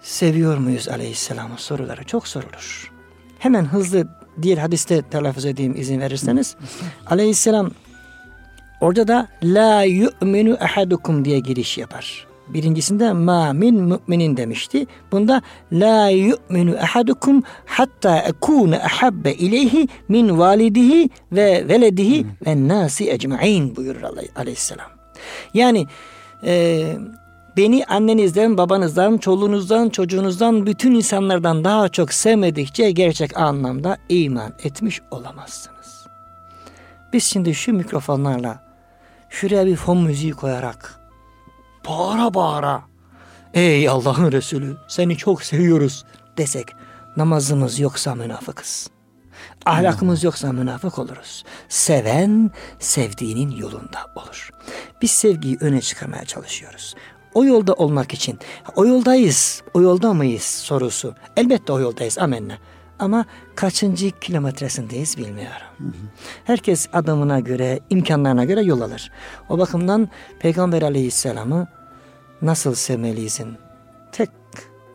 Seviyor muyuz aleyhisselamın soruları çok sorulur. Hemen hızlı diğer hadiste telaffuz edeyim izin verirseniz. Aleyhisselam Orada da la yu'minu ahadukum diye giriş yapar. Birincisinde ma min müminin demişti. Bunda la yu'minu ahadukum hatta ekune ahabbe ileyhi min validihi ve veledihi ve nasi ecmain buyurur aleyhisselam. Yani e, beni annenizden, babanızdan, çoluğunuzdan, çocuğunuzdan, bütün insanlardan daha çok sevmedikçe gerçek anlamda iman etmiş olamazsınız. Biz şimdi şu mikrofonlarla şuraya bir fon müziği koyarak bağıra bağıra ey Allah'ın Resulü seni çok seviyoruz desek namazımız yoksa münafıkız. Ahlakımız yoksa münafık oluruz. Seven sevdiğinin yolunda olur. Biz sevgiyi öne çıkarmaya çalışıyoruz. O yolda olmak için o yoldayız, o yolda mıyız sorusu. Elbette o yoldayız amenna. Ama kaçıncı kilometresindeyiz bilmiyorum. Herkes adamına göre, imkanlarına göre yol alır. O bakımdan Peygamber aleyhisselamı nasıl sevmeliyizin tek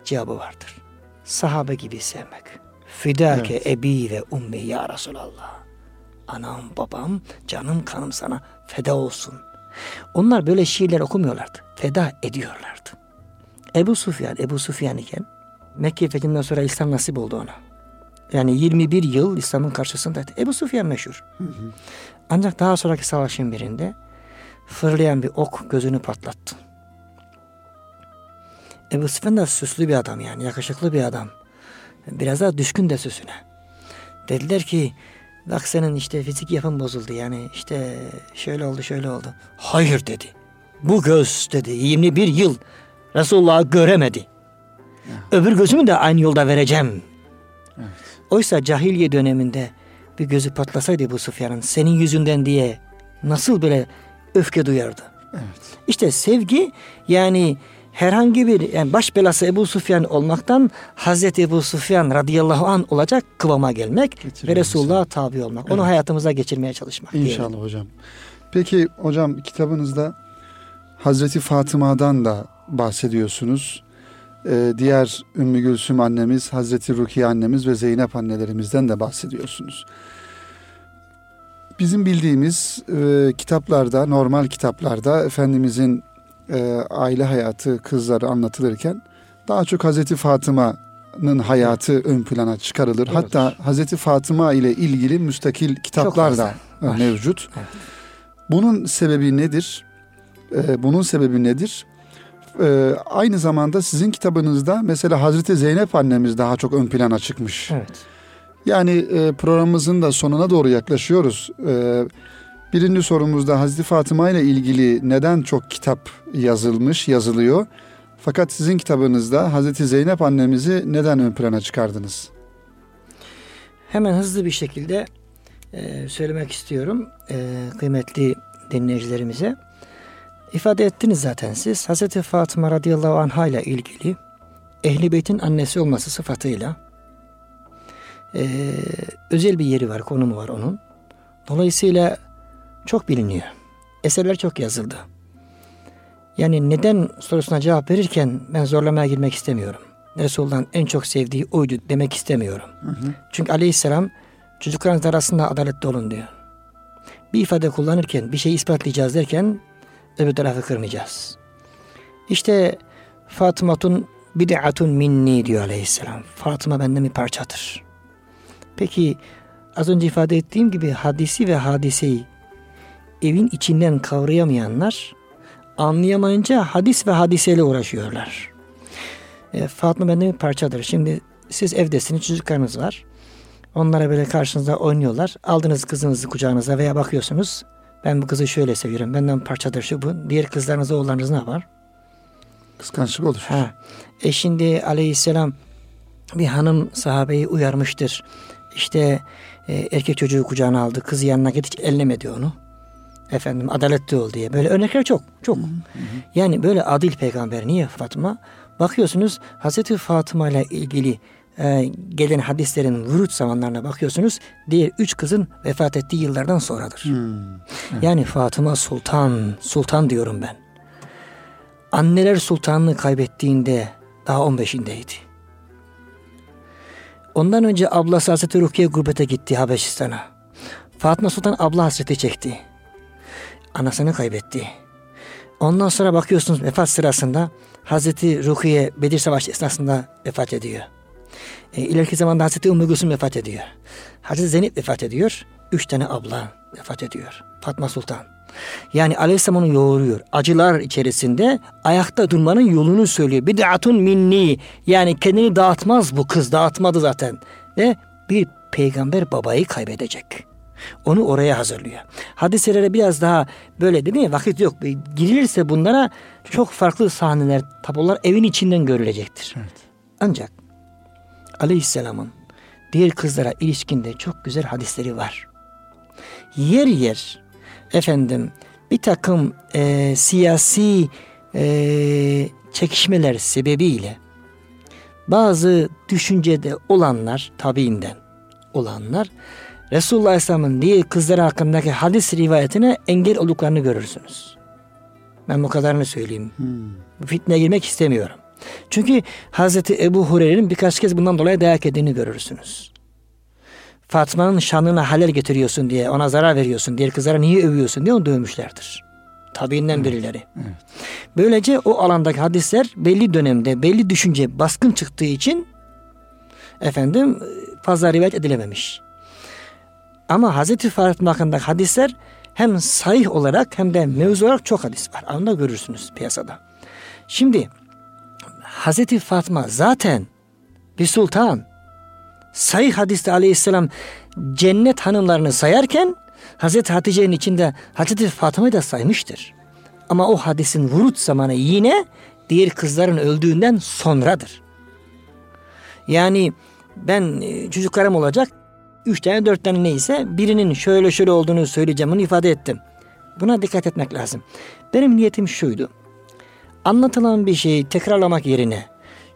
cevabı vardır. Sahabe gibi sevmek. Fidake evet. ebi ve ummi ya Resulallah. Anam babam canım kanım sana feda olsun. Onlar böyle şiirler okumuyorlardı. Feda ediyorlardı. Ebu Sufyan, Ebu Sufyan iken Mekke fethinden sonra İslam nasip oldu ona. Yani 21 yıl İslam'ın karşısındaydı. Ebu Sufyan meşhur. Hı hı. Ancak daha sonraki savaşın birinde fırlayan bir ok gözünü patlattı. Ebu Sufyan da süslü bir adam yani yakışıklı bir adam. Biraz daha düşkün de süsüne. Dediler ki bak senin işte fizik yapın bozuldu yani işte şöyle oldu şöyle oldu. Hayır dedi. Bu göz dedi 21 yıl Resulullah'ı göremedi. Öbür gözümü de aynı yolda vereceğim. Evet. Oysa cahiliye döneminde bir gözü patlasaydı bu Sufyan'ın senin yüzünden diye nasıl böyle öfke duyardı. Evet. İşte sevgi yani herhangi bir yani baş belası Ebu Sufyan olmaktan Hazreti Ebu Sufyan radıyallahu an olacak kıvama gelmek ve Resulullah'a tabi olmak. Evet. Onu hayatımıza geçirmeye çalışmak. İnşallah diyelim. hocam. Peki hocam kitabınızda Hazreti Fatıma'dan da bahsediyorsunuz. Ee, diğer Ümmü Gülsüm annemiz, Hazreti Rukiye annemiz ve Zeynep annelerimizden de bahsediyorsunuz. Bizim bildiğimiz e, kitaplarda, normal kitaplarda Efendimizin e, aile hayatı kızları anlatılırken daha çok Hazreti Fatıma'nın hayatı ön plana çıkarılır. Doğrudur. Hatta Hazreti Fatıma ile ilgili müstakil kitaplar da mevcut. Evet. Bunun sebebi nedir? Ee, bunun sebebi nedir? Ee, aynı zamanda sizin kitabınızda mesela Hazreti Zeynep annemiz daha çok ön plana çıkmış. Evet. Yani e, programımızın da sonuna doğru yaklaşıyoruz. Ee, Birinci sorumuzda Hazreti Fatıma ile ilgili neden çok kitap yazılmış, yazılıyor? Fakat sizin kitabınızda Hazreti Zeynep annemizi neden ön plana çıkardınız? Hemen hızlı bir şekilde e, söylemek istiyorum e, kıymetli dinleyicilerimize. İfade ettiniz zaten siz. Hazreti Fatıma radıyallahu anha ile ilgili Ehli Beyt'in annesi olması sıfatıyla e, özel bir yeri var, konumu var onun. Dolayısıyla çok biliniyor. Eserler çok yazıldı. Yani neden sorusuna cevap verirken ben zorlamaya girmek istemiyorum. Resulullah'ın en çok sevdiği oydu demek istemiyorum. Hı hı. Çünkü aleyhisselam çocuklarınız arasında adaletli olun diyor. Bir ifade kullanırken bir şeyi ispatlayacağız derken öbür tarafı kırmayacağız. İşte Fatımatun bid'atun minni diyor aleyhisselam. Fatıma benden bir parçadır. Peki az önce ifade ettiğim gibi hadisi ve hadiseyi evin içinden kavrayamayanlar anlayamayınca hadis ve hadiseyle uğraşıyorlar. E, Fatma benden bir parçadır. Şimdi siz evdesiniz çocuklarınız var. Onlara böyle karşınızda oynuyorlar. Aldınız kızınızı kucağınıza veya bakıyorsunuz. Ben bu kızı şöyle seviyorum. Benden parçadır şu bu. Diğer kızlarınız oğullarınız ne var? Kıskançlık olur. Ha. E şimdi aleyhisselam bir hanım sahabeyi uyarmıştır. İşte e, erkek çocuğu kucağına aldı. Kızı yanına git hiç ellemedi onu efendim adaletli ol diye. Böyle örnekler çok. Çok. Hı hı. Yani böyle adil peygamber niye Fatıma? Bakıyorsunuz Hazreti Fatıma ile ilgili e, gelen hadislerin vurut zamanlarına bakıyorsunuz. Diğer üç kızın vefat ettiği yıllardan sonradır. Hmm, evet. Yani Fatıma Sultan, Sultan diyorum ben. Anneler sultanlığı kaybettiğinde daha 15'indeydi. Ondan önce ablası Hazreti Rukiye gurbete gitti Habeşistan'a. Fatma Sultan abla hasreti çekti anasını kaybetti. Ondan sonra bakıyorsunuz vefat sırasında Hazreti Rukiye Bedir Savaşı esnasında vefat ediyor. E, ileriki zamanda Hazreti Ümmü Gülsüm vefat ediyor. Hazreti Zeynep vefat ediyor. Üç tane abla vefat ediyor. Fatma Sultan. Yani Aleyhisselam onu yoğuruyor. Acılar içerisinde ayakta durmanın yolunu söylüyor. Bid'atun minni. Yani kendini dağıtmaz bu kız. Dağıtmadı zaten. Ve bir peygamber babayı kaybedecek. Onu oraya hazırlıyor. Hadiselere biraz daha böyle değil mi? Vakit yok. Girilirse bunlara çok farklı sahneler, tablolar evin içinden görülecektir. Evet. Ancak Aleyhisselam'ın diğer kızlara ilişkinde çok güzel hadisleri var. Yer yer efendim bir takım e, siyasi e, çekişmeler sebebiyle bazı düşüncede olanlar tabiinden olanlar Resulullah Aleyhisselam'ın diğer kızları hakkındaki hadis rivayetine engel olduklarını görürsünüz. Ben bu kadarını söyleyeyim. Hmm. Bu fitneye girmek istemiyorum. Çünkü Hazreti Ebu Hureyre'nin birkaç kez bundan dolayı dayak yediğini görürsünüz. Fatma'nın şanına halel getiriyorsun diye, ona zarar veriyorsun, diğer kızlara niye övüyorsun diye onu dövmüşlerdir. Tabiinden birileri. evet. Böylece o alandaki hadisler belli dönemde, belli düşünce baskın çıktığı için efendim fazla rivayet edilememiş. Ama Hazreti Fatma hakkındaki hadisler hem sahih olarak hem de mevzu olarak çok hadis var. Onu da görürsünüz piyasada. Şimdi Hazreti Fatma zaten bir sultan. Sahih hadiste aleyhisselam cennet hanımlarını sayarken Hazreti Hatice'nin içinde Hazreti Fatma'yı da saymıştır. Ama o hadisin vurut zamanı yine diğer kızların öldüğünden sonradır. Yani ben e, çocuklarım olacak üç tane dört tane neyse birinin şöyle şöyle olduğunu söyleyeceğim onu ifade ettim. Buna dikkat etmek lazım. Benim niyetim şuydu. Anlatılan bir şeyi tekrarlamak yerine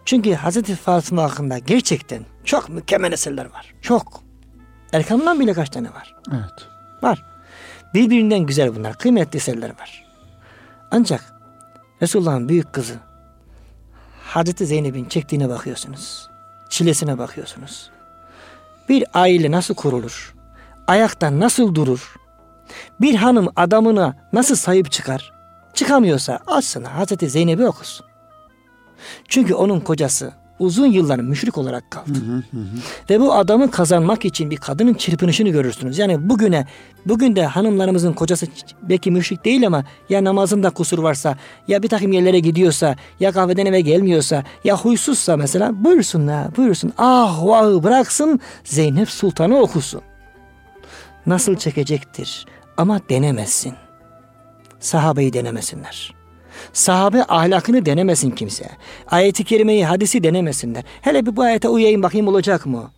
çünkü Hazreti Fatıma hakkında gerçekten çok mükemmel eserler var. Çok. Erkan'dan bile kaç tane var? Evet. Var. Birbirinden güzel bunlar. Kıymetli eserler var. Ancak Resulullah'ın büyük kızı Hazreti Zeynep'in çektiğine bakıyorsunuz. Çilesine bakıyorsunuz. Bir aile nasıl kurulur? Ayakta nasıl durur? Bir hanım adamına nasıl sahip çıkar? Çıkamıyorsa açsın Hazreti Zeynep'i okusun. Çünkü onun kocası uzun yıllar müşrik olarak kaldı. Ve bu adamı kazanmak için bir kadının çırpınışını görürsünüz. Yani bugüne, bugün de hanımlarımızın kocası belki müşrik değil ama ya namazında kusur varsa, ya bir takım yerlere gidiyorsa, ya kahveden eve gelmiyorsa, ya huysuzsa mesela buyursun ha, buyursun. Ah vahı bıraksın Zeynep Sultan'ı okusun. Nasıl çekecektir ama denemezsin. Sahabeyi denemesinler. Sahabe ahlakını denemesin kimse. Ayeti kerimeyi, hadisi denemesinler. Hele bir bu ayete uyayım bakayım olacak mı?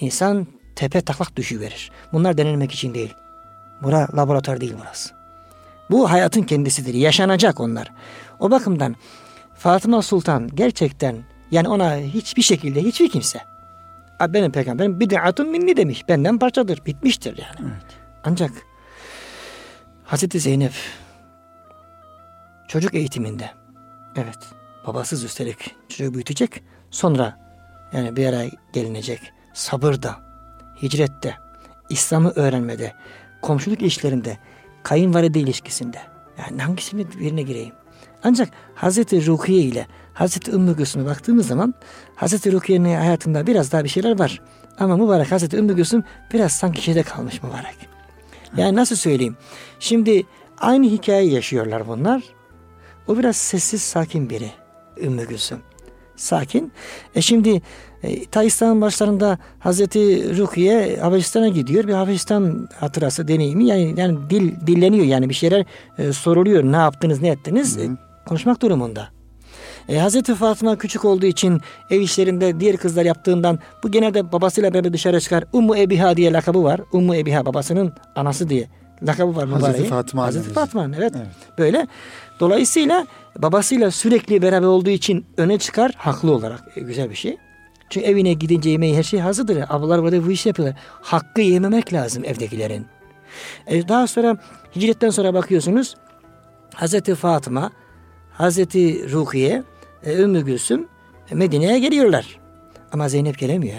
İnsan tepe taklak düşüverir. Bunlar denenmek için değil. Bura laboratuvar değil burası. Bu hayatın kendisidir. Yaşanacak onlar. O bakımdan Fatıma Sultan gerçekten yani ona hiçbir şekilde hiçbir kimse benim peygamberim bid'atun minni demiş. Benden parçadır. Bitmiştir yani. Evet. Ancak Hazreti Zeynep çocuk eğitiminde evet babasız üstelik çocuğu büyütecek sonra yani bir ara gelinecek sabırda hicrette İslam'ı öğrenmede komşuluk işlerinde kayınvalide ilişkisinde yani hangisini birine gireyim ancak Hazreti Rukiye ile Hazreti Ümmü Gülsüm'e baktığımız zaman Hazreti Rukiye'nin hayatında biraz daha bir şeyler var. Ama mübarek Hazreti Ümmü Gülsüm biraz sanki şeyde kalmış mübarek. Yani nasıl söyleyeyim? Şimdi aynı hikayeyi yaşıyorlar bunlar. O biraz sessiz sakin biri Ümmü Gülsüm. Sakin. E şimdi e, ta İslam'ın başlarında Hazreti Rukiye Habeşistan'a gidiyor. Bir Habeşistan hatırası deneyimi yani, yani dil dilleniyor yani bir şeyler e, soruluyor. Ne yaptınız ne ettiniz e, konuşmak durumunda. E, Hazreti Fatıma küçük olduğu için ev işlerinde diğer kızlar yaptığından bu genelde babasıyla beraber dışarı çıkar. Ummu Ebiha diye lakabı var. Ummu Ebiha babasının anası diye lakabı var Hazreti mübareğin. Fatıma Hazreti annemiz. Fatıma evet. Evet. Böyle. Dolayısıyla babasıyla sürekli beraber olduğu için öne çıkar haklı olarak. E, güzel bir şey. Çünkü evine gidince yemeği her şey hazırdır. Ablalar burada bu işi yapıyorlar. Hakkı yememek lazım evdekilerin. E, daha sonra hicretten sonra bakıyorsunuz Hazreti Fatıma, Hazreti Rukiye, e, Ümmü Gülsüm e, Medine'ye geliyorlar. Ama Zeynep gelemiyor.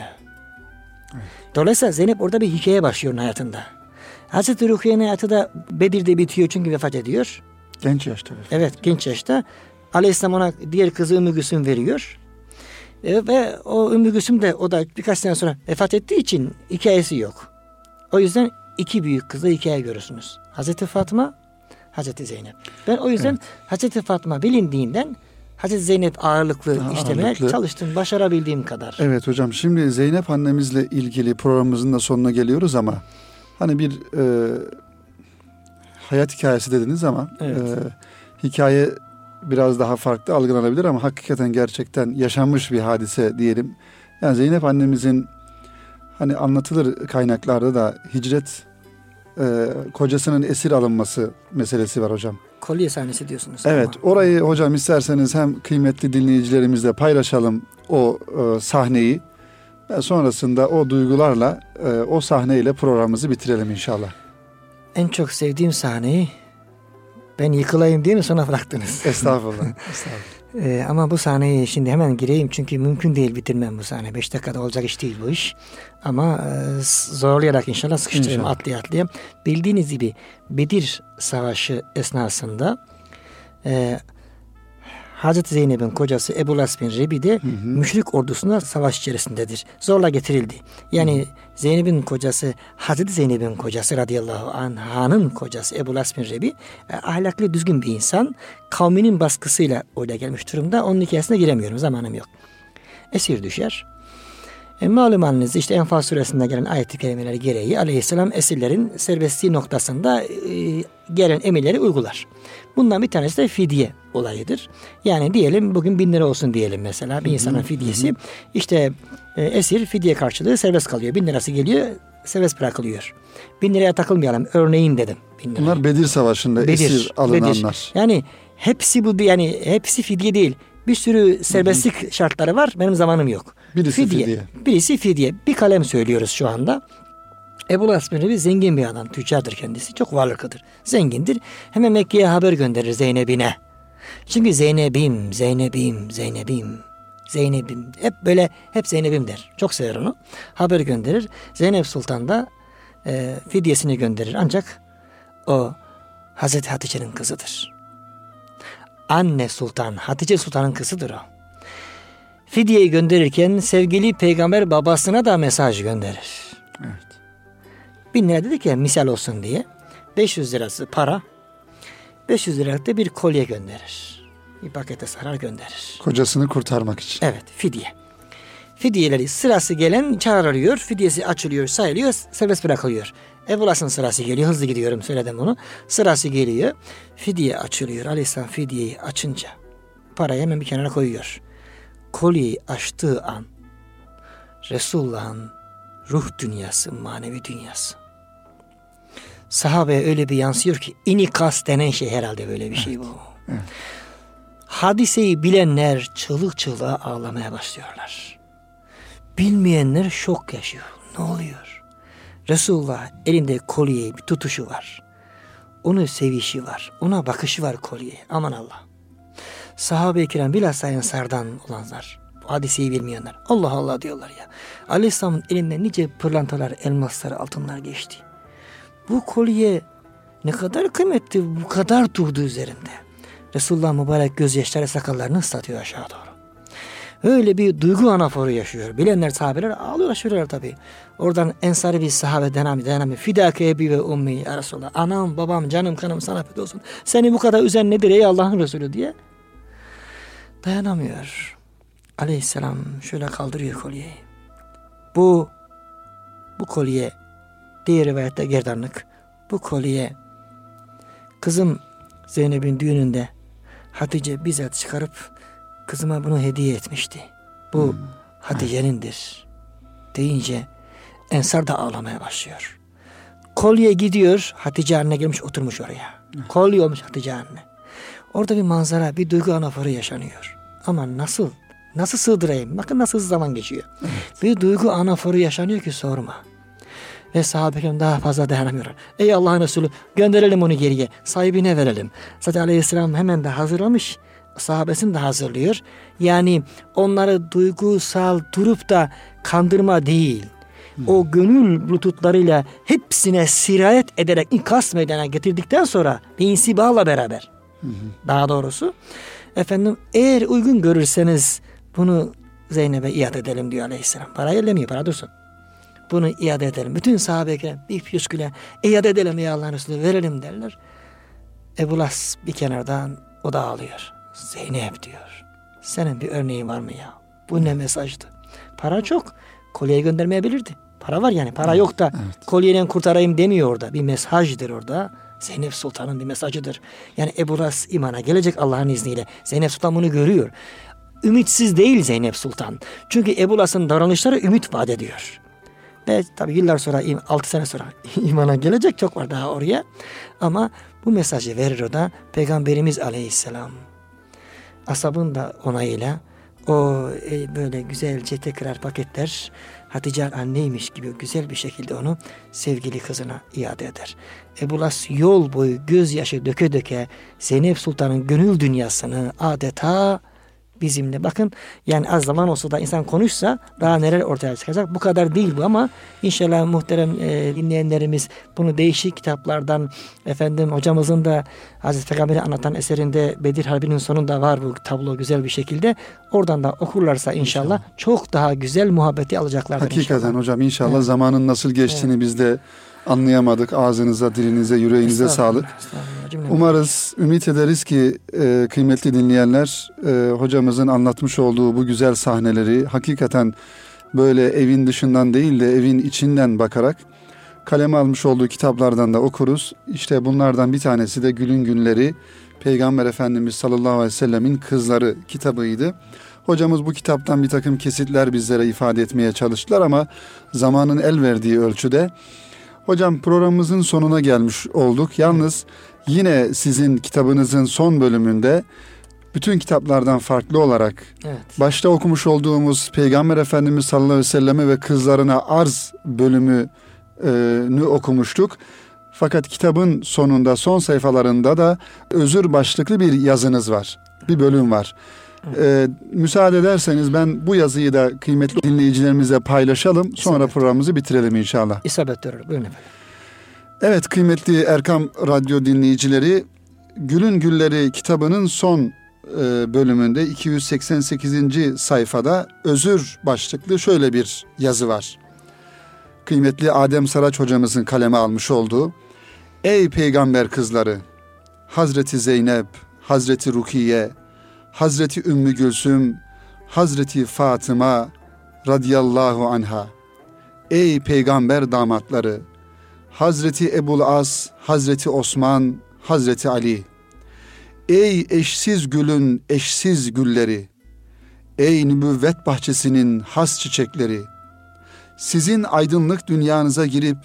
Dolayısıyla Zeynep orada bir hikaye başlıyor hayatında. Hazreti Rukiye'nin hayatı da Bedir'de bitiyor çünkü vefat ediyor. Genç yaşta. vefat. Evet genç yaşta. Aleyhisselam ona diğer kızı Ümmü Gülsüm veriyor. E, ve o Ümmü Gülsüm de o da birkaç sene sonra vefat ettiği için hikayesi yok. O yüzden iki büyük kızla hikaye görürsünüz. Hazreti Fatıma, Hazreti Zeynep. Ben o yüzden Hazreti Fatıma bilindiğinden Hazreti Zeynep ağırlıklı Daha işlemeye ağırlıklı. çalıştım. Başarabildiğim kadar. Evet hocam şimdi Zeynep annemizle ilgili programımızın da sonuna geliyoruz ama Hani bir e, hayat hikayesi dediniz ama Evet. e, hikaye biraz daha farklı algılanabilir ama hakikaten gerçekten yaşanmış bir hadise diyelim. Yani Zeynep annemizin hani anlatılır kaynaklarda da hicret e, kocasının esir alınması meselesi var hocam. Kolye sahnesi diyorsunuz. Evet ama. orayı hocam isterseniz hem kıymetli dinleyicilerimizle paylaşalım o e, sahneyi. Ve sonrasında o duygularla e, o sahneyle programımızı bitirelim inşallah. En çok sevdiğim sahneyi ben yıkılayım diye mi sona bıraktınız? Estağfurullah. Estağfurullah. Ee, ama bu sahneyi şimdi hemen gireyim çünkü mümkün değil bitirmem bu sahne. Beş dakikada olacak iş değil bu iş. Ama e, zorlayarak inşallah sıkıştırayım İnşallah. atlaya atlaya. Bildiğiniz gibi Bedir Savaşı esnasında e, Hazreti Zeynep'in kocası Ebu Las bin Rebi de müşrik ordusuna savaş içerisindedir. Zorla getirildi. Yani Zeynep'in kocası Hazreti Zeynep'in kocası radıyallahu anh'ın kocası Ebu Las bin Rebi e, ahlaklı düzgün bir insan. Kavminin baskısıyla oraya gelmiş durumda. Onun hikayesine giremiyorum. Zamanım yok. Esir düşer. E, malum işte Enfal suresinde gelen ayet-i kerimeleri gereği aleyhisselam esirlerin serbestliği noktasında e, gelen emirleri uygular. Bundan bir tanesi de fidye olayıdır. Yani diyelim bugün bin lira olsun diyelim mesela bir insanın fidyesi. İşte e, esir fidye karşılığı serbest kalıyor. Bin lirası geliyor serbest bırakılıyor. Bin liraya takılmayalım örneğin dedim. Bin liraya. Bunlar Bedir Savaşı'nda Bedir, esir alınanlar. Bedir. Yani hepsi bu yani hepsi fidye değil. Bir sürü serbestlik şartları var. Benim zamanım yok. Birisi fidye. Birisi fidye. Bir kalem söylüyoruz şu anda. Ebu bir zengin bir adam. Tüccardır kendisi. Çok varlıklıdır. Zengindir. Hemen Mekke'ye haber gönderir Zeynep'ine. Çünkü Zeynep'im, Zeynep'im, Zeynep'im. Zeynep'im. Hep böyle hep Zeynep'im der. Çok sever onu. Haber gönderir. Zeynep Sultan da e, fidyesini gönderir. Ancak o Hazreti Hatice'nin kızıdır. Anne Sultan, Hatice Sultan'ın kızıdır o. Fidyeyi gönderirken sevgili peygamber babasına da mesaj gönderir. Evet. Bin lira dedi ki misal olsun diye. 500 lirası para. 500 liralık da bir kolye gönderir. Bir pakete sarar gönderir. Kocasını kurtarmak için. Evet fidye. Fidyeleri sırası gelen çağrılıyor. Fidyesi açılıyor sayılıyor serbest bırakılıyor. Ebulas'ın sırası geliyor. Hızlı gidiyorum söyledim onu. Sırası geliyor. Fidye açılıyor. Aleyhisselam fidyeyi açınca parayı hemen bir kenara koyuyor. Kolyeyi açtığı an Resulullah'ın ruh dünyası, manevi dünyası. Sahabeye öyle bir yansıyor ki inikas denen şey herhalde böyle bir şey bu. Hadiseyi bilenler çığlık çığlığa ağlamaya başlıyorlar. Bilmeyenler şok yaşıyor. Ne oluyor? Resulullah elinde kolyeyi bir tutuşu var. Onu sevişi var. Ona bakışı var kolyeye. Aman Allah. Sahabe-i kiram bilhassa ensardan olanlar. Bu hadiseyi bilmeyenler. Allah Allah diyorlar ya. Aleyhisselam'ın elinden nice pırlantalar, elmaslar, altınlar geçti. Bu kolye ne kadar kıymetli, bu kadar durdu üzerinde. Resulullah mübarek gözyaşları sakallarını ıslatıyor aşağı doğru. Öyle bir duygu anaforu yaşıyor. Bilenler sahabeler ağlıyorlar şuraya tabii. Oradan ensari bir sahabe denami denami. Fidake ebi ve ummi ya Resulallah. Anam babam canım kanım sana feda olsun. Seni bu kadar üzen nedir ey Allah'ın Resulü diye. Dayanamıyor. Aleyhisselam şöyle kaldırıyor kolyeyi. Bu bu kolye diğer rivayette gerdanlık. Bu kolye kızım Zeynep'in düğününde Hatice bizzat çıkarıp kızıma bunu hediye etmişti. Bu Hatice'nindir deyince Ensar da ağlamaya başlıyor. Kolye gidiyor. Hatice anne gelmiş oturmuş oraya. Kolye olmuş Hatice anne. Orada bir manzara, bir duygu anaforu yaşanıyor. Ama nasıl? Nasıl sığdırayım? Bakın nasıl zaman geçiyor. Bir duygu anaforu yaşanıyor ki sorma. Ve sahabe daha fazla dayanamıyorlar. Ey Allah'ın Resulü gönderelim onu geriye. Sahibine verelim. Zaten aleyhisselam hemen de hazırlamış. Sahabesini de hazırlıyor. Yani onları duygusal durup da kandırma değil. O gönül lütutlarıyla hepsine sirayet ederek ikaz meydana getirdikten sonra bir insibahla beraber. Daha doğrusu efendim eğer uygun görürseniz bunu Zeynep'e iade edelim diyor aleyhisselam. Para ellemiyor para dursun. Bunu iade edelim. Bütün sahabe bir püsküle iade edelim ya Allah'ın Resulü verelim derler. Ebu Las bir kenardan o da ağlıyor. Zeynep diyor. Senin bir örneğin var mı ya? Bu ne mesajdı? Para çok. Kolyeyi göndermeyebilirdi. Para var yani. Para yok da kolyeden kurtarayım demiyor orada. Bir mesajdır orada. Zeynep Sultan'ın bir mesajıdır. Yani Ebu Ras imana gelecek Allah'ın izniyle. Zeynep Sultan bunu görüyor. Ümitsiz değil Zeynep Sultan. Çünkü Ebu Las'ın davranışları ümit vaat ediyor. Ve tabii yıllar sonra, 6 sene sonra imana gelecek çok var daha oraya. Ama bu mesajı verir o da Peygamberimiz Aleyhisselam. Asabın da onayıyla o e, böyle güzelce tekrar paketler Hatice anneymiş gibi güzel bir şekilde onu sevgili kızına iade eder. Ebu Las yol boyu gözyaşı döke döke Zeynep Sultan'ın gönül dünyasını adeta bizimle. Bakın yani az zaman olsa da insan konuşsa daha neler ortaya çıkacak. Bu kadar değil bu ama inşallah muhterem e, dinleyenlerimiz bunu değişik kitaplardan efendim hocamızın da Hazreti Peygamber'i anlatan eserinde Bedir Harbi'nin sonunda var bu tablo güzel bir şekilde. Oradan da okurlarsa inşallah, inşallah. çok daha güzel muhabbeti alacaklardır Hakikaten inşallah. hocam inşallah evet. zamanın nasıl geçtiğini evet. biz de anlayamadık. Ağzınıza, dilinize, yüreğinize sağlık. Umarız, ümit ederiz ki e, kıymetli dinleyenler e, hocamızın anlatmış olduğu bu güzel sahneleri hakikaten böyle evin dışından değil de evin içinden bakarak kaleme almış olduğu kitaplardan da okuruz. İşte bunlardan bir tanesi de Gülün Günleri Peygamber Efendimiz sallallahu aleyhi ve sellemin kızları kitabıydı. Hocamız bu kitaptan bir takım kesitler bizlere ifade etmeye çalıştılar ama zamanın el verdiği ölçüde Hocam programımızın sonuna gelmiş olduk. Yalnız yine sizin kitabınızın son bölümünde bütün kitaplardan farklı olarak evet. başta okumuş olduğumuz Peygamber Efendimiz sallallahu aleyhi ve selleme ve kızlarına arz bölümünü okumuştuk. Fakat kitabın sonunda son sayfalarında da özür başlıklı bir yazınız var. Bir bölüm var. Ee, müsaade ederseniz ben bu yazıyı da kıymetli dinleyicilerimizle paylaşalım. Sonra İsabet. programımızı bitirelim inşallah. İsabet görür. Buyurun efendim. Evet kıymetli Erkam Radyo dinleyicileri Gülün Gülleri kitabının son e, bölümünde 288. sayfada özür başlıklı şöyle bir yazı var. Kıymetli Adem Saraç hocamızın kaleme almış olduğu Ey peygamber kızları Hazreti Zeynep, Hazreti Rukiye, Hazreti Ümmü Gülsüm, Hazreti Fatıma radıyallahu anha. Ey peygamber damatları, Hazreti Ebul As, Hazreti Osman, Hazreti Ali. Ey eşsiz gülün eşsiz gülleri, ey nübüvvet bahçesinin has çiçekleri. Sizin aydınlık dünyanıza girip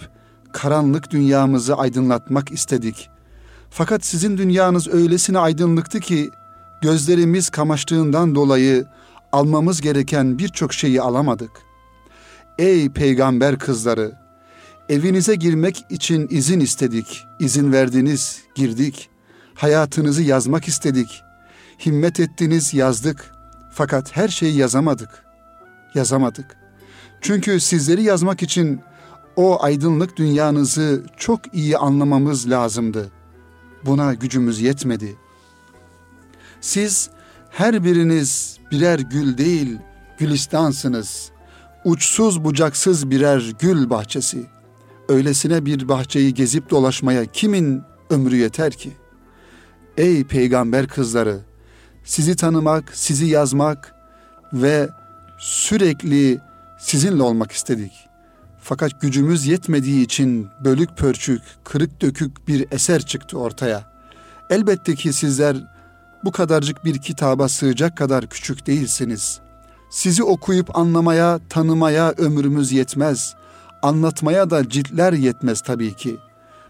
karanlık dünyamızı aydınlatmak istedik. Fakat sizin dünyanız öylesine aydınlıktı ki gözlerimiz kamaştığından dolayı almamız gereken birçok şeyi alamadık. Ey peygamber kızları, evinize girmek için izin istedik, izin verdiniz, girdik. Hayatınızı yazmak istedik, himmet ettiniz, yazdık. Fakat her şeyi yazamadık, yazamadık. Çünkü sizleri yazmak için o aydınlık dünyanızı çok iyi anlamamız lazımdı. Buna gücümüz yetmedi.'' Siz her biriniz birer gül değil, gülistansınız. Uçsuz bucaksız birer gül bahçesi. Öylesine bir bahçeyi gezip dolaşmaya kimin ömrü yeter ki? Ey peygamber kızları, sizi tanımak, sizi yazmak ve sürekli sizinle olmak istedik. Fakat gücümüz yetmediği için bölük pörçük, kırık dökük bir eser çıktı ortaya. Elbette ki sizler bu kadarcık bir kitaba sığacak kadar küçük değilsiniz. Sizi okuyup anlamaya, tanımaya ömrümüz yetmez. Anlatmaya da ciltler yetmez tabii ki.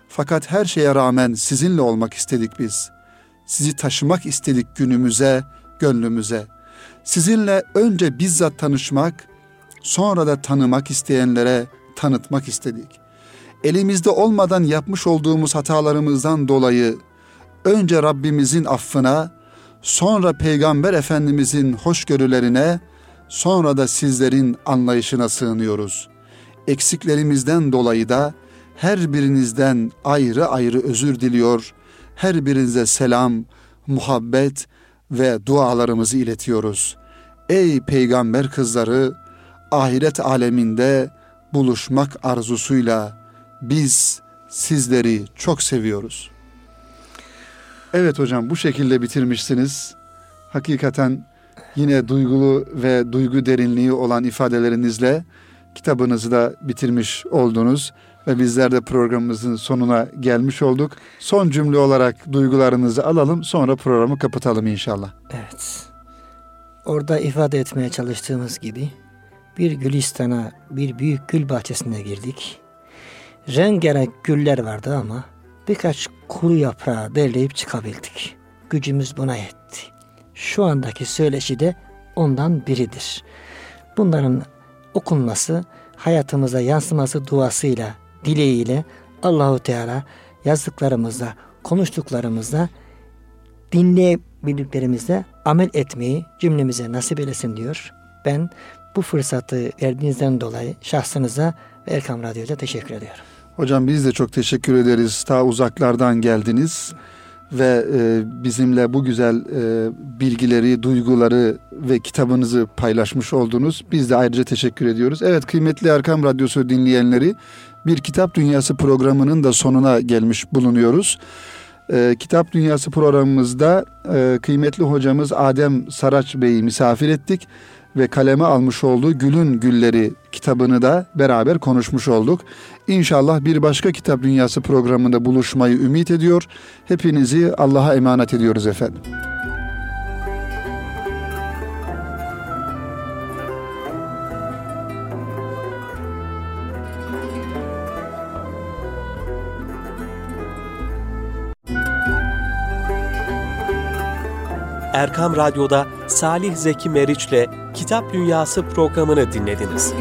Fakat her şeye rağmen sizinle olmak istedik biz. Sizi taşımak istedik günümüze, gönlümüze. Sizinle önce bizzat tanışmak, sonra da tanımak isteyenlere tanıtmak istedik. Elimizde olmadan yapmış olduğumuz hatalarımızdan dolayı önce Rabbimizin affına, sonra Peygamber Efendimizin hoşgörülerine, sonra da sizlerin anlayışına sığınıyoruz. Eksiklerimizden dolayı da her birinizden ayrı ayrı özür diliyor, her birinize selam, muhabbet ve dualarımızı iletiyoruz. Ey peygamber kızları, ahiret aleminde buluşmak arzusuyla biz sizleri çok seviyoruz.'' Evet hocam bu şekilde bitirmişsiniz. Hakikaten yine duygulu ve duygu derinliği olan ifadelerinizle kitabınızı da bitirmiş oldunuz ve bizler de programımızın sonuna gelmiş olduk. Son cümle olarak duygularınızı alalım sonra programı kapatalım inşallah. Evet. Orada ifade etmeye çalıştığımız gibi bir gülistana, bir büyük gül bahçesine girdik. Rengarenk güller vardı ama birkaç kuru yaprağı derleyip çıkabildik. Gücümüz buna yetti. Şu andaki söyleşi de ondan biridir. Bunların okunması, hayatımıza yansıması duasıyla, dileğiyle Allahu Teala yazdıklarımızda, konuştuklarımızda dinleyebildiklerimizde amel etmeyi cümlemize nasip eylesin diyor. Ben bu fırsatı verdiğinizden dolayı şahsınıza ve Erkam Radyo'da teşekkür ediyorum. Hocam biz de çok teşekkür ederiz. Ta uzaklardan geldiniz ve e, bizimle bu güzel e, bilgileri, duyguları ve kitabınızı paylaşmış oldunuz. Biz de ayrıca teşekkür ediyoruz. Evet kıymetli Erkam Radyosu dinleyenleri bir Kitap Dünyası programının da sonuna gelmiş bulunuyoruz. E, Kitap Dünyası programımızda e, kıymetli hocamız Adem Saraç Bey'i misafir ettik ve kaleme almış olduğu Gülün Gülleri kitabını da beraber konuşmuş olduk. İnşallah bir başka Kitap Dünyası programında buluşmayı ümit ediyor. Hepinizi Allah'a emanet ediyoruz efendim. Erkam Radyo'da Salih Zeki Meriç'le Kitap Dünyası programını dinlediniz.